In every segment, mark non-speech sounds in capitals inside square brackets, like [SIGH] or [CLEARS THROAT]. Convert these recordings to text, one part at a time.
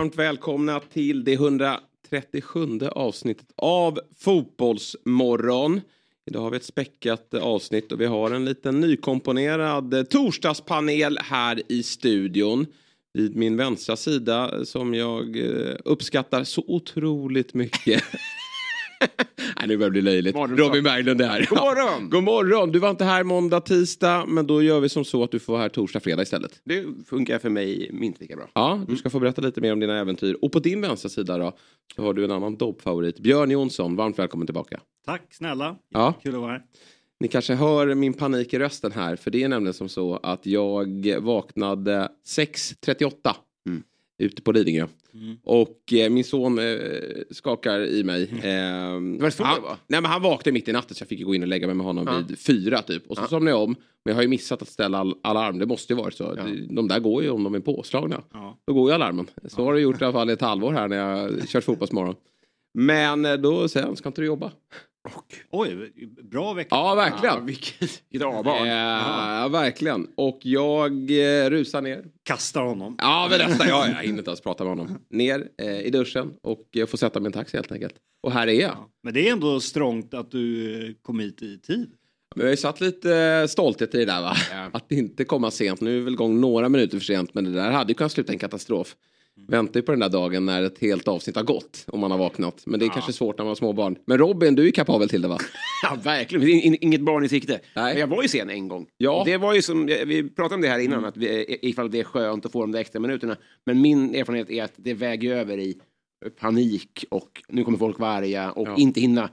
Varmt välkomna till det 137 avsnittet av Fotbollsmorgon. Idag har vi ett späckat avsnitt och vi har en liten nykomponerad torsdagspanel här i studion. Vid min vänstra sida som jag eh, uppskattar så otroligt mycket. [LAUGHS] [LAUGHS] Nej, nu börjar det bli löjligt. Robin Berglund är här. God morgon! [LAUGHS] God morgon! Du var inte här måndag, tisdag, men då gör vi som så att du får vara här torsdag, fredag istället. Det funkar för mig minst lika bra. Ja, du ska få berätta lite mer om dina äventyr. Och på din vänstra sida då så har du en annan dobbfavorit. Björn Jonsson, varmt välkommen tillbaka. Tack snälla. Ja. Kul att vara här. Ni kanske hör min panik i rösten här, för det är nämligen som så att jag vaknade 6.38 Mm. Ute på Lidingö. Mm. Och eh, min son eh, skakar i mig. Eh, Det var så han, det var? Nej men han vaknade mitt i natten så jag fick gå in och lägga mig med honom Ja. vid fyra typ. Och så Ja. somnade jag om. Men jag har ju missat att ställa all, alarm, det måste ju vara så. Ja. De där går ju om de är påslagna. Ja. Då går ju alarmen. Så har det gjort i alla fall i ett halvår här när jag kört fotbollsmorgon. Men eh, då säger han, ska inte du jobba? Oj, bra vecka. Ja, verkligen. Ja, vilket [LAUGHS] vilket avbarn. Ja, verkligen. Och jag eh, rusar ner. Kastar honom. Ja, men nästan. Ja, jag hinner inte ens prata med honom. Ner eh, i duschen och jag får sätta mig i en taxi helt enkelt. Och här är jag. Ja. Men det är ändå strångt att du eh, kom hit i tid. Men jag har ju satt lite eh, stolthet i det där va. Ja. Att inte komma sent. Nu är vi väl igång några minuter för sent. Men det där hade ju kunnat sluta en katastrof. Väntar ju på den där dagen när ett helt avsnitt har gått. Om man har vaknat. Men det är kanske svårt när man har små barn. Men Robin, du är kapabel till det va? [LAUGHS] Ja, verkligen. Är in- Inget barn i sikte. Nej. Men jag var ju sen en gång. Ja. Det var ju som, vi pratade om det här innan, att vi, ifall det är skönt att få de där extra minuterna. Men min erfarenhet är att det väger över i panik och nu kommer folk vara arga och Ja. inte hinna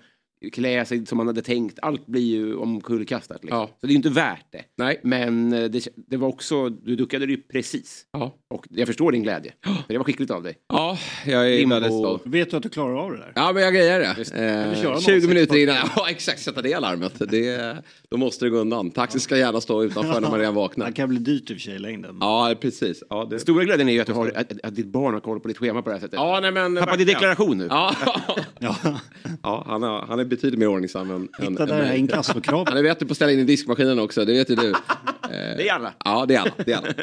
klä sig som man hade tänkt. Allt blir ju omkullkastat. Liksom. Ja. Så det är ju inte värt det. Nej. Men eh, det, det var också, du duckade det ju precis. Ja. Och jag förstår din glädje. För det var skickligt av dig. Ja, jag är väldigt stolt. Vet du att du klarar av det där? Ja, men jag grejer det. Eh, någon 20 sex minuter innan. Ja, exakt. Sätta det alarmet. Det, då måste det gå undan. Taxi ska gärna stå utanför när man redan Det vaknar. kan bli dyrt i och för sig i längden. Ja, precis. Ja, det... Den stora glädjen är ju att, du har, att, att ditt barn har koll på ditt schema på det här sättet. ja nej, men... Tappade i verkligen. deklaration nu. Ja, Ja. [LAUGHS] ja han, har, han är betydligt mer ordningsam än, än, Hitta än det här mig. inkassokravet. Han är bättre på att ställa in i diskmaskinen också, det vet ju du. Det är alla. Ja, det är alla. Det är alla.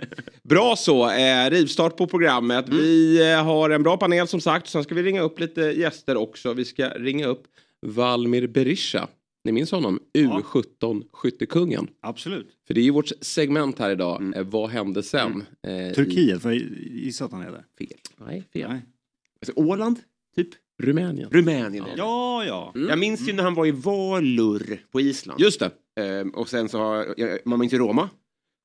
Bra så, eh, rivstart på programmet. Vi eh, har en bra panel som sagt. Sen ska vi ringa upp lite gäster också. Vi ska ringa upp Valmir Berisha. Ni minns honom? U17-skyttekungen. Absolut. För det är ju vårt segment här idag. Eh, vad hände sen? Eh, i- Turkiet, för jag gissar att han är där. Fel. Nej, fel. Nej. Alltså, Åland, typ. Rumänien. Rumänien. Ja. Ja, ja. Jag minns ju när han var i Valur på Island. Just det. Ehm, och sen så har ja, man minns ju Roma.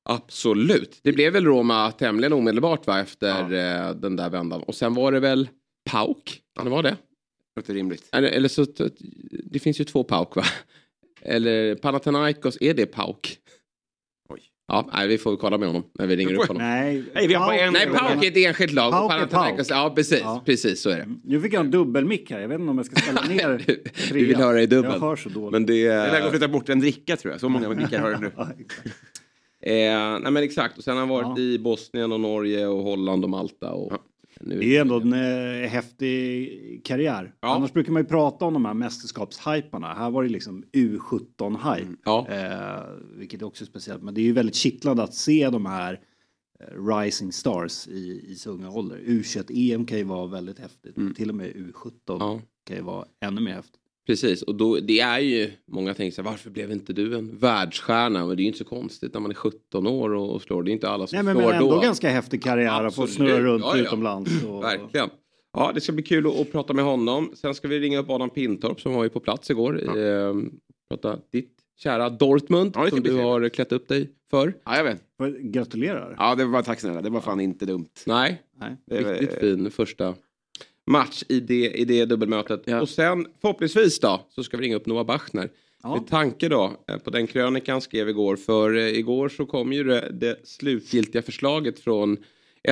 Absolut. Det blev väl Roma tämligen omedelbart va, efter eh, den där vändan. Och sen var det väl Pauk? Kan det vara det? Låter rimligt. Eller, eller så, det finns ju två Pauk va? Eller Panathinaikos, är det Pauk? Ja, nej, vi får kolla med honom när vi ringer upp honom. Nej, Nej, vi har bara en- Nej, Pauk är ett enskilt lag. Pauk är Pauk. ja precis, Ja. precis så är det. Nu fick jag en dubbelmick här. Jag vet inte om jag ska ställa [LAUGHS] ner Vi vill höra i dubbel. Jag hör så dåligt. Men det... Jag är väg att flytta bort en dricka tror jag. Så många blickar har jag nu. [LAUGHS] Eh, nej men exakt, och sen har han varit Ja. i Bosnien och Norge och Holland och Malta. Och nu Det är ändå en eh, häftig karriär. Ja. Annars brukar man ju prata om de här mästerskapshyparna. Här var det liksom U17-hype. Ja. Eh, vilket är också speciellt. Men det är ju väldigt kittlande att se de här eh, rising stars i, i så unga ålder. U21-EM kan ju vara väldigt häftigt. Till och med U17 Ja. kan ju vara ännu mer häftigt. Precis, och då, det är ju, många tänker så här, varför blev inte du en världsstjärna? Men det är ju inte så konstigt när man är 17 år och, och slår. Det är inte alla som Nej men, slår men ändå då. ganska häftig karriär att få snurra runt Ja, ja. utomlands. Och, [CLEARS THROAT] Verkligen. Ja, det ska bli kul att, att prata med honom. Sen ska vi ringa upp Adam Pintorp som var ju på plats igår. Ja. Eh, prata ditt kära Dortmund Ja, som du har klätt upp dig för. Ja, jag vet. Gratulerar. Ja, det var tack snälla. Det var fan inte dumt. Nej, Nej. Var- riktigt fin första match i det, i det dubbelmötet. Ja. Och sen förhoppningsvis då så ska vi ringa upp Noah Bachner. Ja. Med tanke då eh, på den krönikan skrev igår. För eh, igår så kom ju det, det slutgiltiga förslaget från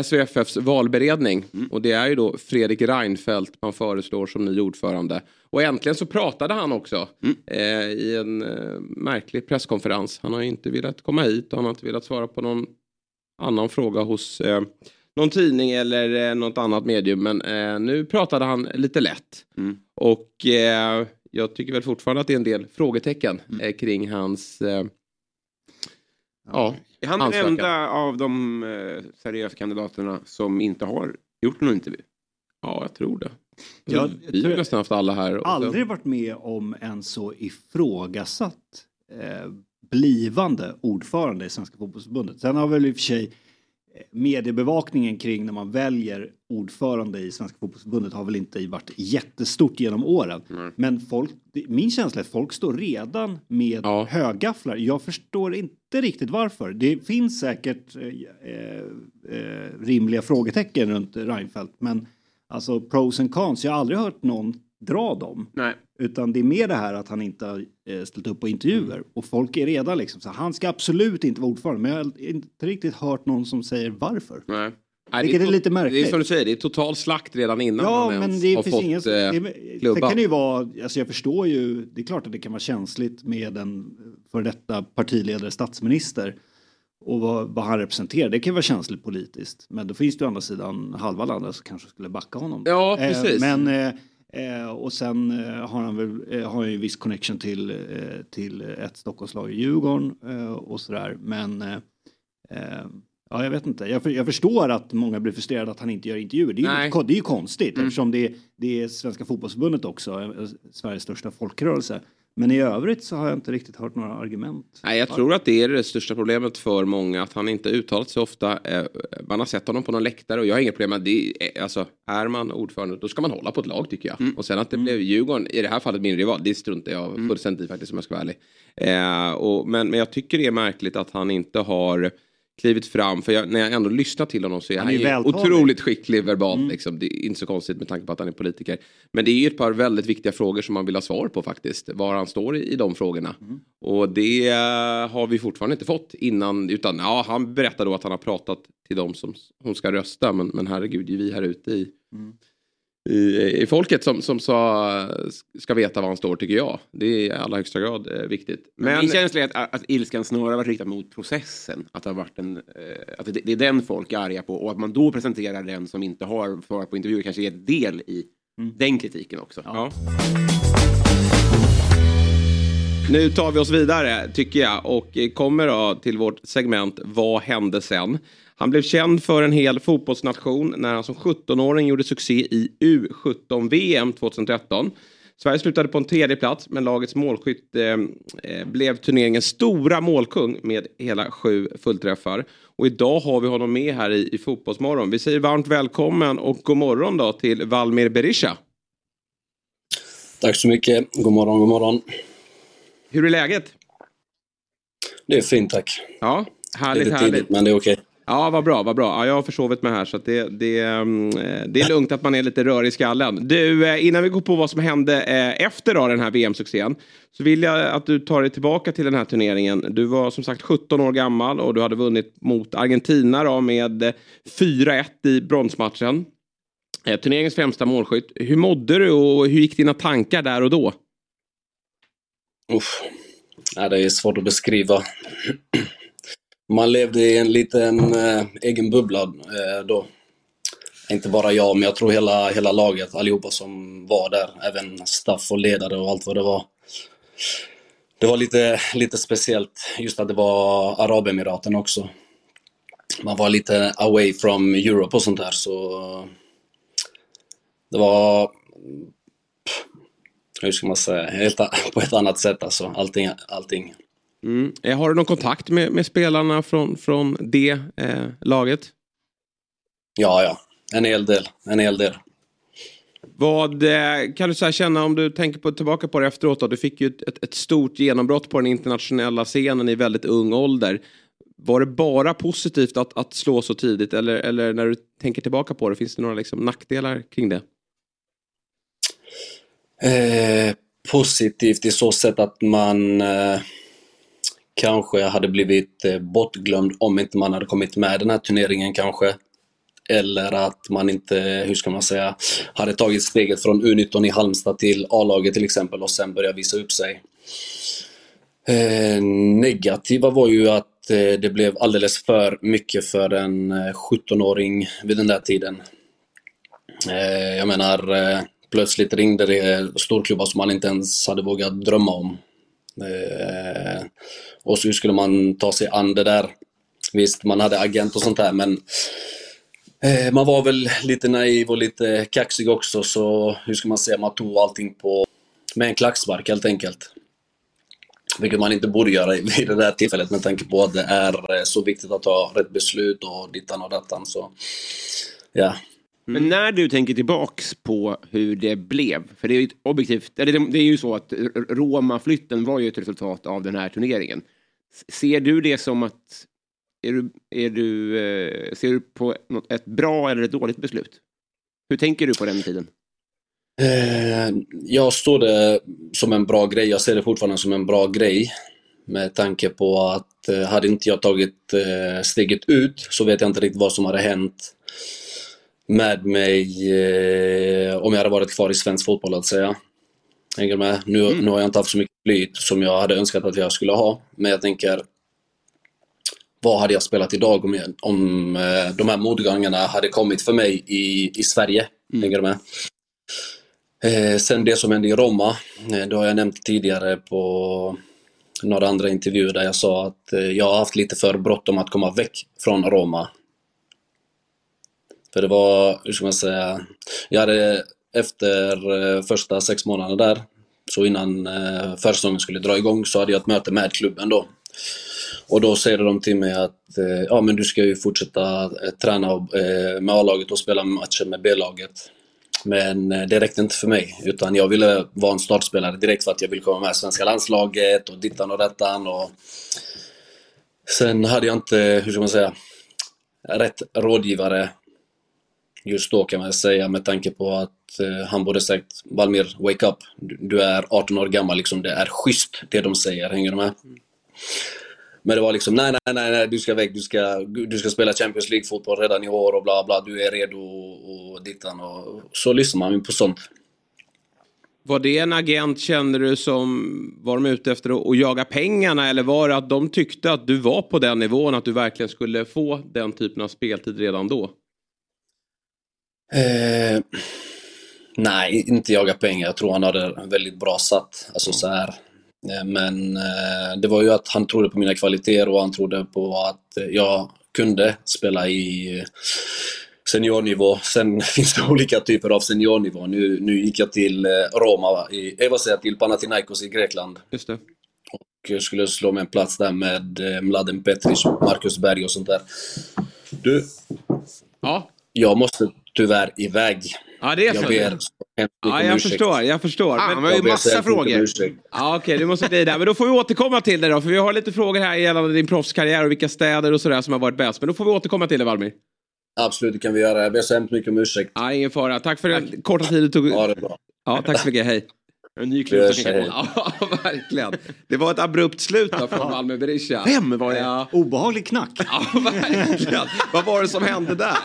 SVFFs valberedning. Och det är ju då Fredrik Reinfeldt man föreslår som ny ordförande. Och äntligen så pratade han också eh, i en eh, märklig presskonferens. Han har inte velat komma hit och han har inte velat svara på någon annan fråga hos eh, någon tidning eller eh, något annat medium. Men eh, nu pratade han lite lätt. Och eh, jag tycker väl fortfarande att det är en del frågetecken eh, kring hans... Eh, ja, Är han den enda av de eh, seriösa kandidaterna som inte har gjort någon intervju? Ja, jag tror det. Ja, jag vi har nästan haft alla här. och sen- aldrig varit med om en så ifrågasatt eh, blivande ordförande i Svenska fotbollsförbundet. Sen har väl i och för sig eh, mediebevakningen kring när man väljer ordförande i Svenska fotbollsförbundet har väl inte varit jättestort genom åren. Men folk, min känsla är att folk står redan med Ja. högafflar. Jag förstår inte riktigt varför. Det finns säkert eh, eh, eh, rimliga frågetecken runt Reinfeldt, men alltså pros and cons, jag har aldrig hört någon dra dem. Nej. Utan det är mer det här att han inte har eh, ställt upp på intervjuer. Och folk är redan liksom så han ska absolut inte vara ordförande. Men jag har inte riktigt hört någon som säger varför. Nej. Nej, Vilket det är lite märkligt. Det är som du säger, det är total slakt redan innan Ja, han men ens det har finns fått ingen... eh, det, sen klubba. kan det ju vara, alltså jag förstår ju, det är klart att det kan vara känsligt med en för detta partiledare, statsminister och vad, vad han representerar. Det kan vara känsligt politiskt. Men då finns det å andra sidan halva landet som kanske skulle backa honom. Ja, precis. Eh, men, eh, eh, och sen eh, har han väl eh, har ju en viss connection till, eh, till ett Stockholmslag i Djurgården eh, och sådär. Men eh, ja, jag vet inte. Jag, för, jag förstår att många blir frustrerade att han inte gör intervjuer. Det är ju, det är ju konstigt Mm. eftersom det, det är Svenska fotbollsförbundet också, Sveriges största folkrörelse. Men i övrigt så har jag inte riktigt hört några argument. Nej, jag tror att det är det största problemet för många, att han inte uttalat sig ofta. Eh, Man har sett honom på någon läktare och jag har inga problem med det. Är- Alltså, är man ordförande, då ska man hålla på ett lag tycker jag. Och sen att det blev Djurgården, i det här fallet min rival, det struntar jag fullständigt i faktiskt om jag ska vara ärlig. Eh, och, men, men jag tycker det är märkligt att han inte har klivit fram, för jag, när jag ändå lyssnar till honom så är Han han, är otroligt skicklig verbalt. Liksom. Det är inte så konstigt med tanke på att han är politiker. Men det är ju ett par väldigt viktiga frågor som man vill ha svar på faktiskt. Var han står i, i de frågorna. Och det eh, har vi fortfarande inte fått innan. Utan ja, han berättar då att han har pratat till dem som hon ska rösta. Men, men herregud, det är vi här ute i, i, i folket som, som sa, ska veta var han står tycker jag. Det är i allra högsta grad eh, viktigt. Men min känsla är att, att ilskan snarare varit riktad mot processen. Att, det har varit en, eh, att det, det är den folk är arga på och att man då presenterar den som inte har svarat på intervjuer kanske är del i den kritiken också. Ja. Nu tar vi oss vidare tycker jag och kommer då till vårt segment Vad hände sen? Han blev känd för en hel fotbollsnation när han som 17-åring gjorde succé i U17-VM 2013. Sverige slutade på en tredje plats men lagets målskytt eh, eh, blev turneringens stora målkung med hela sju fullträffar. Och idag har vi honom med här i, i Fotbollsmorgon. Vi säger varmt välkommen och god morgon då till Valmir Berisha. Tack så mycket. God morgon, god morgon. Hur är läget? Det är fint tack. Ja, Det är härligt, lite härligt. tidigt, men det är okej. Ja, vad bra, vad bra. Ja, jag har försovit mig här så att det, det, mm, eh, det är lugnt att man är lite rörig i skallen. Du, eh, innan vi går på vad som hände eh, efter då, den här VM-succén så vill jag att du tar dig tillbaka till den här turneringen. Du var som sagt 17 år gammal och du hade vunnit mot Argentina då med 4-1 i bronsmatchen. Turneringens främsta målskytt. Hur mådde du och hur gick dina tankar där och då? Uff. Ja, det är svårt att beskriva. Man levde i en liten eh, egen bubbla eh, då. Inte bara jag, men jag tror hela, hela laget, allihopa som var där. Även staff och ledare och allt vad det var. Det var lite, lite speciellt just att det var Arabemiraten också. Man var lite away from Europe och sånt där, så eh, det var hur ska man säga, helt, [LAUGHS] på ett annat sätt alltså. Allting, allting. Mm. Eh, Har du någon kontakt med, med spelarna från, från det eh, laget? Ja, ja. En hel del. En hel del. Vad eh, kan du så känna om du tänker på, tillbaka på det efteråt? Då? Du fick ju ett, ett, ett stort genombrott på den internationella scenen i väldigt ung ålder. Var det bara positivt att, att slå så tidigt eller, eller när du tänker tillbaka på det, finns det några liksom, nackdelar kring det? Eh, positivt i så sätt att man eh, kanske hade blivit eh, bortglömd om inte man hade kommit med i den här turneringen kanske. eller att man inte, hur ska man säga, hade tagit steget från U19 i Halmstad till A-laget till exempel och sen börjat visa upp sig. Eh, negativa var ju att eh, det blev alldeles för mycket för en eh, 17-åring vid den där tiden. Eh, jag menar, eh, plötsligt ringde det storklubbar som man inte ens hade vågat drömma om. Eh, och så hur skulle man ta sig an det där? Visst, man hade agent och sånt där, men eh, man var väl lite naiv och lite kaxig också, så hur ska man säga, man tog allting på med en klackspark helt enkelt. Vilket man inte borde göra vid det där tillfället med tanke på att det är eh, så viktigt att ta rätt beslut och dittan och dattan. Så, ja. Men när du tänker tillbaks på hur det blev, för det är ju ett objektivt, det är ju så att Roma-flytten var ju ett resultat av den här turneringen. Ser du det som att, är du, är du, eh, ser du på ett bra eller ett dåligt beslut? Hur tänker du på den tiden? Eh, jag står det som en bra grej. Jag ser det fortfarande som en bra grej. Med tanke på att eh, hade inte jag tagit steget ut så vet jag inte riktigt vad som hade hänt med mig om jag hade varit kvar i svensk fotboll att säga. Hänger med? Nu, mm. nu har jag inte haft så mycket flyt som jag hade önskat att jag skulle ha. Men jag tänker, vad hade jag spelat idag om, jag, om de här motgångarna hade kommit för mig i, i Sverige? Mm. Hänger du med? Eh, sen det som hände i Roma, eh, det har jag nämnt tidigare på några andra intervjuer där jag sa att eh, jag har haft lite för bråttom att komma väck från Roma. För det var, hur ska man säga, jag hade efter eh, första sex månaderna där, så innan eh, försäsongen skulle dra igång, så hade jag ett möte med klubben då. Och då säger de till mig att eh, ja, men du ska ju fortsätta eh, träna eh, med A-laget och spela matcher med B-laget. Men eh, det räckte inte för mig, utan jag ville vara en startspelare direkt för att jag ville komma med i svenska landslaget och dittan och dattan. Och... Sen hade jag inte, hur ska man säga, rätt rådgivare just då kan man säga med tanke på att eh, han borde sagt Valmir, wake up. Du, du, är 18 år gammal, liksom, det är schysst det de säger, hänger du med? Mm. Men det var liksom, nej, nej, nej, nej du ska väck, du ska, du ska spela Champions League-fotboll redan i år och bla bla, du är redo och dittan och så lyssnar man ju på sånt. Var det en agent, känner du, som var de ute efter att, jaga pengarna eller var det att de tyckte att du var på den nivån, att du verkligen skulle få den typen av speltid redan då? Eh, nej, inte jaga pengar. Jag tror han hade väldigt bra satt. Alltså så här, Eh, men eh, det var ju att han trodde på mina kvaliteter och han trodde på att jag kunde spela i seniornivå. Sen [LAUGHS] finns det olika typer av seniornivå. Nu, nu gick jag till eh, Roma, i, jag vill säga till Panathinaikos i Grekland. Just det. Och skulle slå mig en plats där med Mladen Petric, Marcus Berg och sånt där. Du, ja. jag måste tyvärr iväg. Ja, det är så. Jag ber Ja, jag förstår. Jag förstår. Ah, men, vi har ju massa frågor. Ja, Okej, okay, du måste glida. Men då får vi återkomma till det då. För vi har lite frågor här gällande din proffskarriär och vilka städer och sådär som har varit bäst. Men då får vi återkomma till det, Valmir. Absolut, det kan vi göra. Jag ber så hemskt mycket om ursäkt. Ja, ingen fara. Tack för den korta tid du tog. Ja, det är bra. Ja, tack så mycket. Hej. En ny klubb [LAUGHS] Ja, verkligen. Det var ett abrupt slut då från Malmö Berisha. Vem var det? Ja. Obehaglig knack. Ja, verkligen. Vad var det som hände där? [LAUGHS]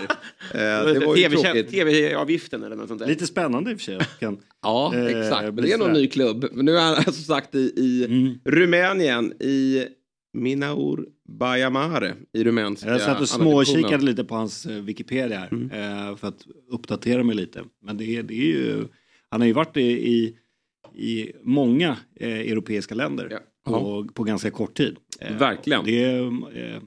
Eh, det var ju tråkigt. TV-avgiften eller något sånt där. Lite spännande i och för sig. Kan, ja, eh, exakt. Men det är någon ny klubb. Men nu är han [LAUGHS] som sagt i, i mm. Rumänien, i Minaur Bajamare i rumänska Jag satt och småkikade lite på hans eh, Wikipedia här, mm. eh, för att uppdatera mig lite. Men det, det är ju, han har ju varit i, i i många eh, europeiska länder ja. på, på ganska kort tid. Eh, Verkligen. Det, eh,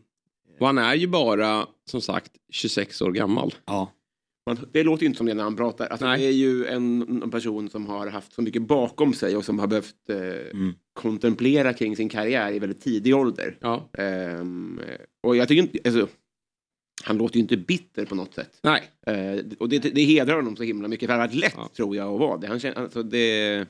och han är ju bara som sagt 26 år gammal. Ja. Det låter ju inte som det när han pratar. Alltså, det är ju en, en, person som har haft så mycket bakom sig och som har behövt eh, mm. kontemplera kring sin karriär i väldigt tidig ålder. Ja. Um, och jag tycker inte, alltså, han låter ju inte bitter på något sätt. Nej. Uh, och det, det hedrar honom så himla mycket. För det har varit lätt ja. tror jag att vara det. Han känner, alltså, det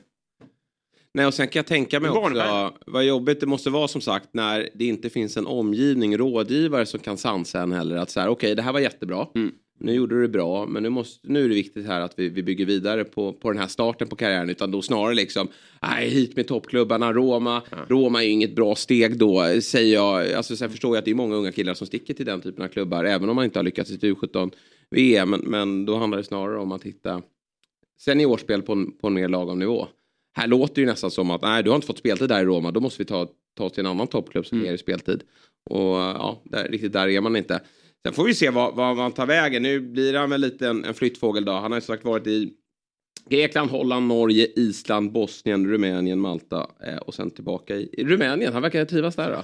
Nej, och sen kan jag tänka mig också vad jobbigt det måste vara som sagt när det inte finns en omgivning, rådgivare som kan sansa en heller. Att så här, okej, okay, det här var jättebra. Mm. Nu gjorde du det bra, men nu, måste, nu är det viktigt här att vi, vi bygger vidare på, på den här starten på karriären. Utan då snarare liksom, nej, hit med toppklubbarna, Roma. Ja. Roma är ju inget bra steg då, säger jag. Alltså, sen förstår jag att det är många unga killar som sticker till den typen av klubbar, även om man inte har lyckats i U17 VM. Men, men då handlar det snarare om att hitta seniorspel på en, på en mer lagom nivå. Här låter det ju nästan som att nej, du har inte fått speltid där i Roma, då måste vi ta, ta oss till en annan toppklubb som Mm. ger speltid. Och ja, där, riktigt där är man inte. Sen får vi se vad, vad man tar vägen. Nu blir han väl lite en, en flyttfågel då. Han har ju sagt varit i Grekland, Holland, Norge, Island, Bosnien, Rumänien, Malta eh, och sen tillbaka i, i Rumänien. Han verkar trivas där då.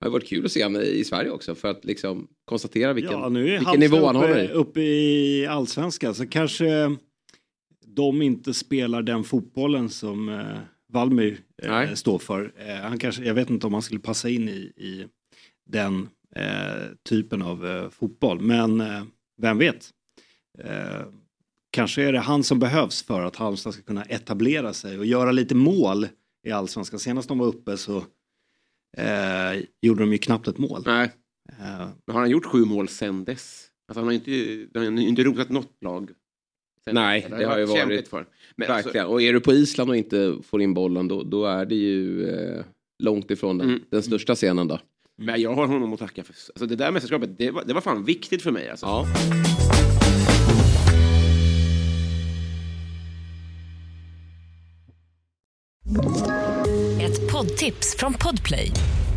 Det har varit kul att se honom i Sverige också för att liksom konstatera vilken, ja, vilken nivå han håller uppe, i. uppe i allsvenskan så kanske de inte spelar den fotbollen som eh, Valmir eh, står för. Eh, han kanske, jag vet inte om han skulle passa in i, i den eh, typen av eh, fotboll, men eh, vem vet? Kanske är det han som behövs för att Halmstad ska kunna etablera sig och göra lite mål i allsvenskan. Senast de var uppe så gjorde de ju knappt ett mål. Nej, Men har han gjort sju mål sen dess? Alltså han har inte, han har inte rotat något lag. Sen Nej, dess. det har ju varit- För. Men alltså, verkligen. Och är du på Island och inte får in bollen då, då är det ju eh, långt ifrån den, Mm. den största scenen då. men jag har honom att tacka för. Alltså det där mästerskapet, det var, det var fan viktigt för mig. Alltså. Ja. Ett poddtips från Podplay.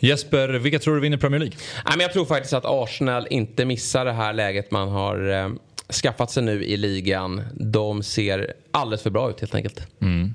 Jesper, vilka tror du vinner Premier League? Nej, men jag tror faktiskt att Arsenal inte missar det här läget man har eh, skaffat sig nu i ligan. De ser alldeles för bra ut helt enkelt. Mm.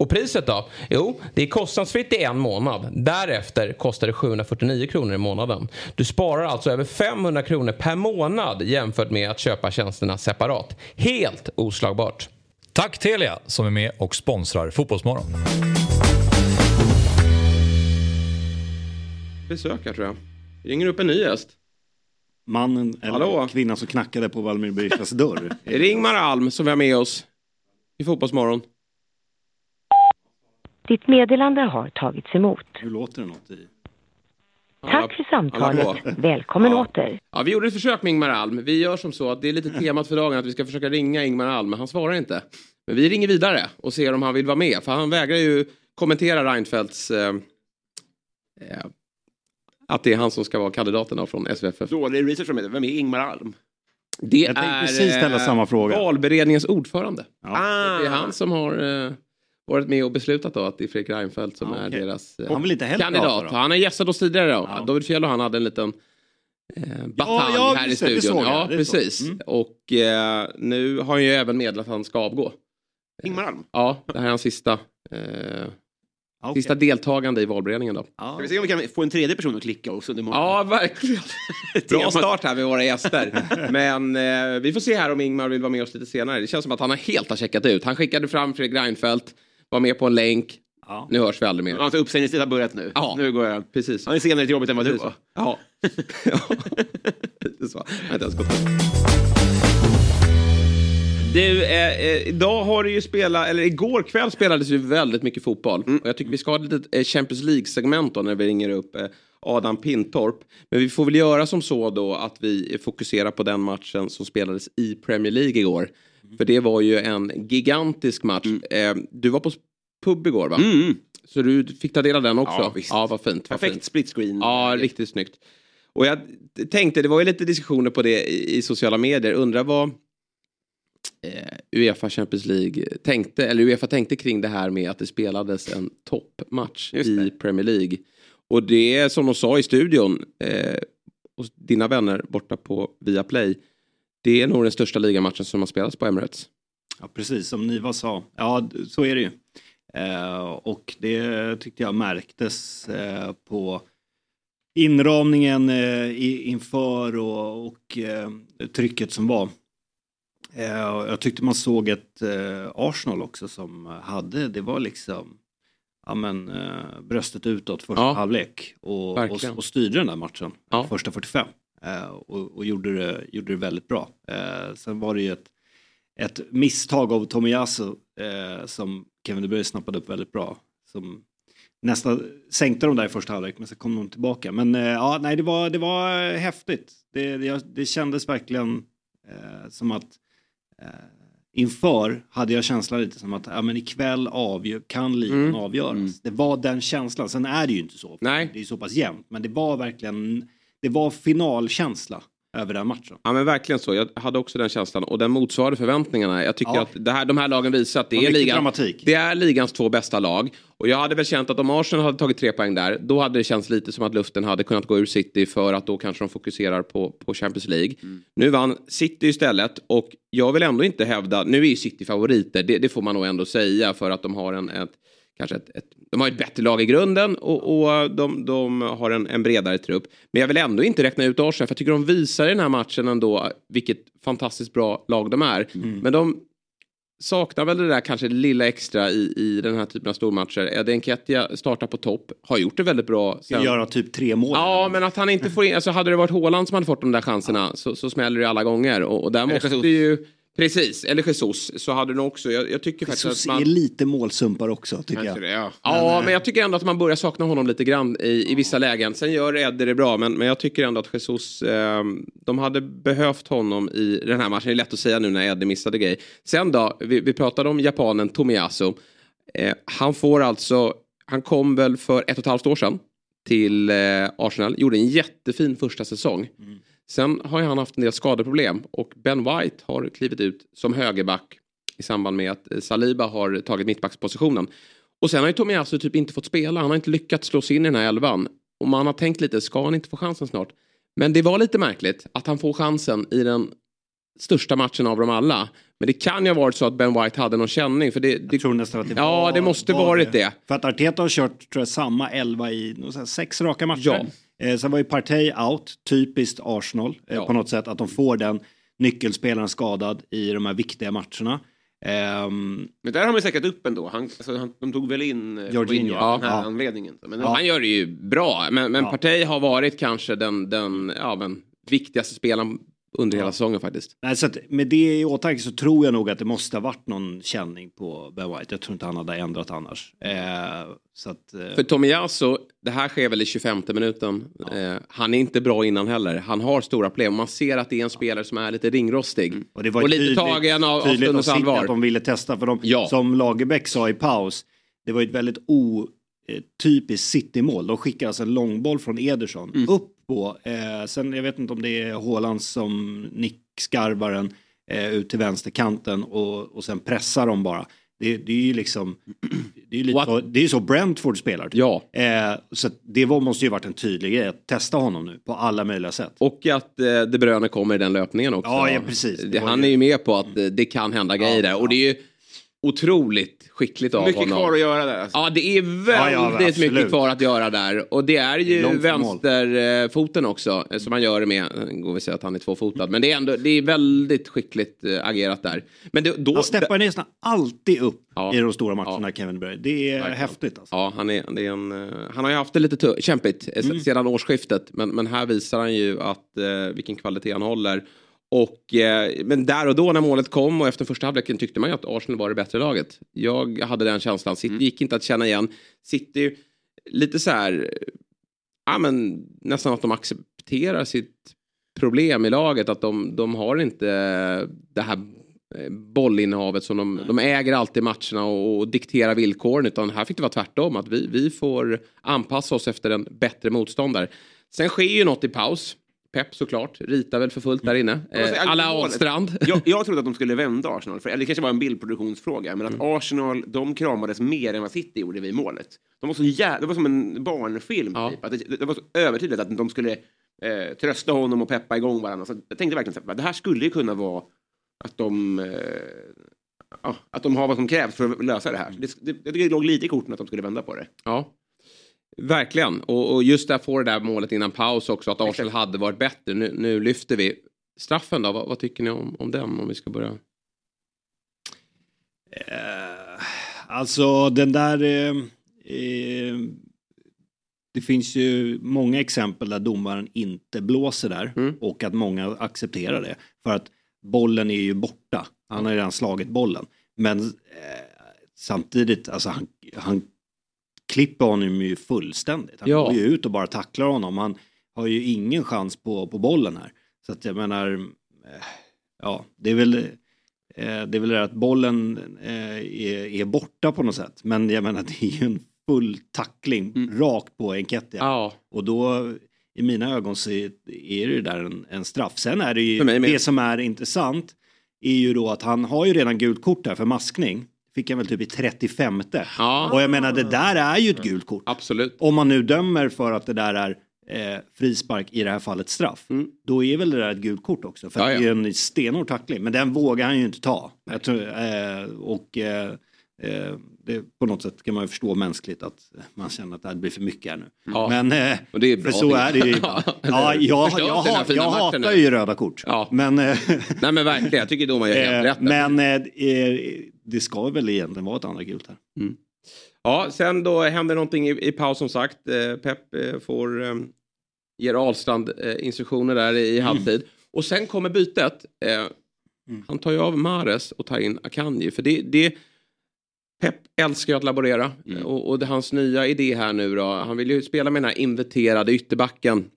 Och priset då? Jo, det är kostnadsfritt i en månad. Därefter kostar det 749 kronor i månaden. Du sparar alltså över 500 kronor per månad jämfört med att köpa tjänsterna separat. Helt oslagbart. Tack Telia som är med och sponsrar Fotbollsmorgon. Besök här tror jag. Ringer upp en ny gäst. Mannen eller Hallå? kvinnan som knackade på Valmir Berishas dörr. [LAUGHS] Det är Ingmar Alm som vi har med oss i Fotbollsmorgon. Ditt meddelande har tagits emot. Nu låter det något i... Tack för samtalet. [LAUGHS] Välkommen Ja. åter. Ja, vi gjorde ett försök med Ingmar Alm. Vi gör som så att det är lite temat för dagen att vi ska försöka ringa Ingmar Alm, men han svarar inte. Men vi ringer vidare och ser om han vill vara med, för han vägrar ju kommentera Reinfeldts eh, eh, att det är han som ska vara kandidaten då från SVFF. Dålig research från mig. Vem är Ingmar Alm? Det Jag är precis ställa eh, samma fråga. valberedningens ordförande. Ah. Det är han som har eh, varit med och beslutat då att det är Fredrik Reinfeldt som Ah, är okej. deras eh, Han vill inte heller kandidat. prata då? Han har gästat oss tidigare då. Ja. David Fjell och han hade en liten eh, batalj ja, här i studion. såg jag, ja, precis. Mm. Och eh, nu har han ju även meddelat att han ska avgå. Ingmar Alm? Ja, det här är hans sista, eh, Ah, okej. sista deltagande i valberedningen då. Ja. Ska vi se om vi kan få en tredje person att klicka också under morgonen? Ja, verkligen. [LAUGHS] Bra start här med våra gäster. [LAUGHS] Men eh, vi får se här om Ingmar vill vara med oss lite senare. Det känns som att han har helt har checkat ut. Han skickade fram Fredrik Reinfeldt, var med på en länk. Ja. Nu hörs vi aldrig mer. Alltså uppsägningstid har börjat nu. Ja. Nu går jag. Precis. Han är senare till jobbet än vad du var. Ja. ja. [LAUGHS] Så. Jag inte ens gått upp. Du, eh, eh, idag har det ju spelat, eller igår kväll spelades ju väldigt mycket fotboll. Och jag tycker vi ska ha ett litet eh, Champions League-segment då när vi ringer upp eh, Adam Pintorp. Men vi får väl göra som så då att vi fokuserar på den matchen som spelades i Premier League igår. För det var ju en gigantisk match. Eh, du var på pub igår va? Så du fick ta del av den också? Ja, visst. ja vad fint. Vad Perfekt fint. split screen. Ja, riktigt snyggt. Och jag tänkte, det var ju lite diskussioner på det i, i sociala medier. Undrar vad eh, Uefa Champions League tänkte, eller Uefa tänkte kring det här med att det spelades en toppmatch i. Premier League. Och det är som de sa i studion, eh, hos dina vänner borta på Viaplay. Det är nog den största ligamatchen som har spelats på Emirates. Ja, precis som Niva sa. Ja, så är det ju. Eh, och det tyckte jag märktes eh, på inramningen eh, i, inför och, och eh, trycket som var. Eh, jag tyckte man såg ett eh, Arsenal också som hade, det var liksom ja, men, bröstet utåt första Ja, halvlek och, och, och styrde den där matchen, Ja. första 45. Eh, och och gjorde, det, gjorde det väldigt bra. Eh, sen var det ju ett ett misstag av Tomiyasu eh, som Kevin De Bruyne snappade upp väldigt bra. Som nästan sänkte de där i första halvlek men så kom de tillbaka. Men ja, nej, det var, det var häftigt. Det, det, det kändes verkligen som att inför hade jag känslan lite som att ja, men ikväll avgör, kan ligan Mm. avgöras. Det var den känslan. Sen är det ju inte så. Nej. Det är ju så pass jämnt. Men det var verkligen det var finalkänsla över den matchen. Ja men verkligen så. Jag hade också den känslan och den motsvarade förväntningarna. Jag tycker Ja. att det här, de här lagen visar att det är, ligan, dramatik. det är ligans två bästa lag. Och jag hade väl känt att om Arsenal hade tagit tre poäng där, då hade det känts lite som att luften hade kunnat gå ur City för att då kanske de fokuserar på, på Champions League. Nu vann City istället och jag vill ändå inte hävda, nu är ju City favoriter, det, det får man nog ändå säga för att de har en, ett, kanske ett, ett, de har ett bättre lag i grunden och, och de, de har en, en bredare trupp. Men jag vill ändå inte räkna ut Arsenal för jag tycker de visar i den här matchen ändå vilket fantastiskt bra lag de är. Men de saknar väl det där kanske lilla extra i, i den här typen av stormatcher. Eddie Nketiah startar på topp, har gjort det väldigt bra. Ska göra typ tre mål. Ja, men att han inte får in, alltså hade det varit Haaland som hade fått de där chanserna så, så smäller det alla gånger. Och, och där måste ju, precis, eller Jesus, så hade nog också, jag, jag tycker faktiskt Jesus att man... är lite målsumpar också tycker jag. det, ja. Ja, men jag tycker ändå att man börjar sakna honom lite grann i, i vissa lägen. Sen gör Eddie det bra, men, men jag tycker ändå att Jesus, eh, de hade behövt honom i den här matchen. Det är lätt att säga nu när Eddie missade grej. Sen då, vi, vi pratade om japanen Tomiyasu. Eh, han får alltså, han kom väl för ett och ett halvt år sedan till eh, Arsenal, gjorde en jättefin första säsong. Sen har ju han haft en del skadeproblem och Ben White har klivit ut som högerback i samband med att eh, Saliba har tagit mittbackspositionen. Och sen har ju Tomiyasu typ inte fått spela, han har inte lyckats slå sig in i den här elvan. Och man har tänkt lite, ska han inte få chansen snart? Men det var lite märkligt att han får chansen i den största matchen av dem alla. Men det kan ju ha varit så att Ben White hade någon känning. För det, det, Jag tror nästan att det ja, var, det måste var varit det. För att Arteta har kört tror jag, samma elva i sex raka matcher. Ja. Eh, sen var ju Partey out, typiskt Arsenal eh, Ja. på något sätt. Att de får den nyckelspelaren skadad i de här viktiga matcherna. Ehm, Men där har man säkrat upp ändå. Han, alltså, han, de tog väl in eh, Jorginho. av den här Ja. anledningen. Men Han gör det ju bra, men, men Ja. Partey har varit kanske den, den ja, men, viktigaste spelaren under hela säsongen faktiskt. nej, så att med det i åtanke så tror jag nog att det måste ha varit någon känning på Ben White. Jag tror inte han hade ändrat annars. Eh, så att, eh, För Tomiyasu, det här sker väl i 25 minuten. Eh, han är inte bra innan heller. Han har stora problem. Man ser att det är en spelare som är lite ringrostig. Och det var lite tydligt, tagen av, stundens allvar. att de ville testa. För de, Ja. som Lagerbäck sa i paus, det var ju ett väldigt otypiskt City-mål. De skickar alltså en långboll från Ederson Mm. upp på, eh, sen jag vet inte om det är Haaland som nickskarvar den eh, ut till vänsterkanten och, och sen pressar de bara. Det, det är ju liksom, det är ju lite det är så Brentford spelar. typ. Ja, Eh, så det var, måste ju varit en tydlig grej att testa honom nu på alla möjliga sätt. och att eh, De Bruyne kommer i den löpningen också. Ja, ja, precis. Det han ju- är ju med på att eh, det kan hända grejer där. Och det är ju otroligt skickligt av Mycket honom. kvar att göra där. Alltså. Ja, det är väldigt Ja, ja, mycket kvar att göra där. Och det är ju Långt vänsterfoten också, eh, som han gör det med. Går vi säga att han är tvåfotad. Men det är ändå, det är väldigt skickligt eh, agerat där. Men det, då... Han steppar nästan alltid upp Ja. i de stora matcherna, Kevin Bruyne. Det är Verkligen. häftigt alltså. Ja, han, är, det är en, eh, han har ju haft det lite kämpigt Mm. sedan årsskiftet. Men, men här visar han ju att, eh, vilken kvalitet han håller. Och, eh, men där och då när målet kom och efter första halvleken tyckte man ju att Arsenal var det bättre laget. Jag hade den känslan. City Mm. gick inte att känna igen. City, lite så här, ja men nästan att de accepterar sitt problem i laget. Att de, de har inte det här eh, bollinnehavet som de, de äger alltid matcherna och, och dikterar villkoren. Utan här fick det vara tvärtom. Att vi, vi får anpassa oss efter en bättre motståndare. Sen sker ju något i paus. Pep såklart, ritar väl för fullt där inne. Säga, Eh, alla Ahlstrand. [LAUGHS] Jag, jag trodde att de skulle vända Arsenal, för, eller det kanske var en bildproduktionsfråga, men att Mm. Arsenal, de kramades mer än vad City gjorde vid målet. De var så jä- det var som en barnfilm, typ. Att det, det var så övertydligt att de skulle eh, trösta honom och peppa igång varandra. Så jag tänkte verkligen att det här skulle ju kunna vara att de, eh, ja, att de har vad som krävs för att lösa det här. Det, det, jag tycker det låg lite i korten att de skulle vända på det. Ja. Verkligen. Och, och just där får det där målet innan paus också, att Arsenal hade varit bättre. Nu, nu lyfter vi. Straffen då, vad, vad tycker ni om, om den? Om vi ska börja. Eh, alltså den där... Eh, eh, det finns ju många exempel där domaren inte blåser där Mm. och att många accepterar det. För att bollen är ju borta. Han har redan slagit bollen. Men samtidigt, alltså han, han klipper honom ju fullständigt. Han Ja. går ju ut och bara tacklar honom. Han har ju ingen chans på, på bollen här. Så att jag menar, eh, ja, det är väl eh, det är väl det att bollen eh, är, borta på något sätt. Men jag menar [LAUGHS] det är ju en full tackling rakt på Enketia. Ja. Och då i mina ögon så är det där en, en straff. Sen är det ju, det som är intressant är ju då att han har ju redan gult kort där för maskning. Fick han väl typ i 35. Ja. Och jag menar det där är ju ett gult kort. Absolut. Om man nu dömer för att det där är eh, frispark, i det här fallet straff. Då är väl det där ett gult kort också. För Mm. Ja, ja. det är en stenhård tackling. Men den vågar han ju inte ta. Tror, eh, och eh, eh, det, på något sätt kan man ju förstå mänskligt att man känner att det här blir för mycket här nu. Ja. Men eh, Och det är för bra så ting. är det ju. [LAUGHS] Ja, ja, jag, jag, jag, jag hatar ju röda kort. Ja. Men, eh, [LAUGHS] Nej men verkligen, jag tycker domaren gör helt eh, rätt. men eh, eh, det ska väl egentligen vara ett andra gult här. Ja, sen då händer någonting i, i paus som sagt. Eh, Pep eh, får eh, ger Ahlstrand eh, instruktioner där i, i halvtid. Och sen kommer bytet. Eh, Han tar ju av Mares och tar in Akanji. För det, det Pep älskar ju att laborera. Mm. Och, och det, hans nya idé här nu då. Han vill ju spela med den här inverterade ytterbacken.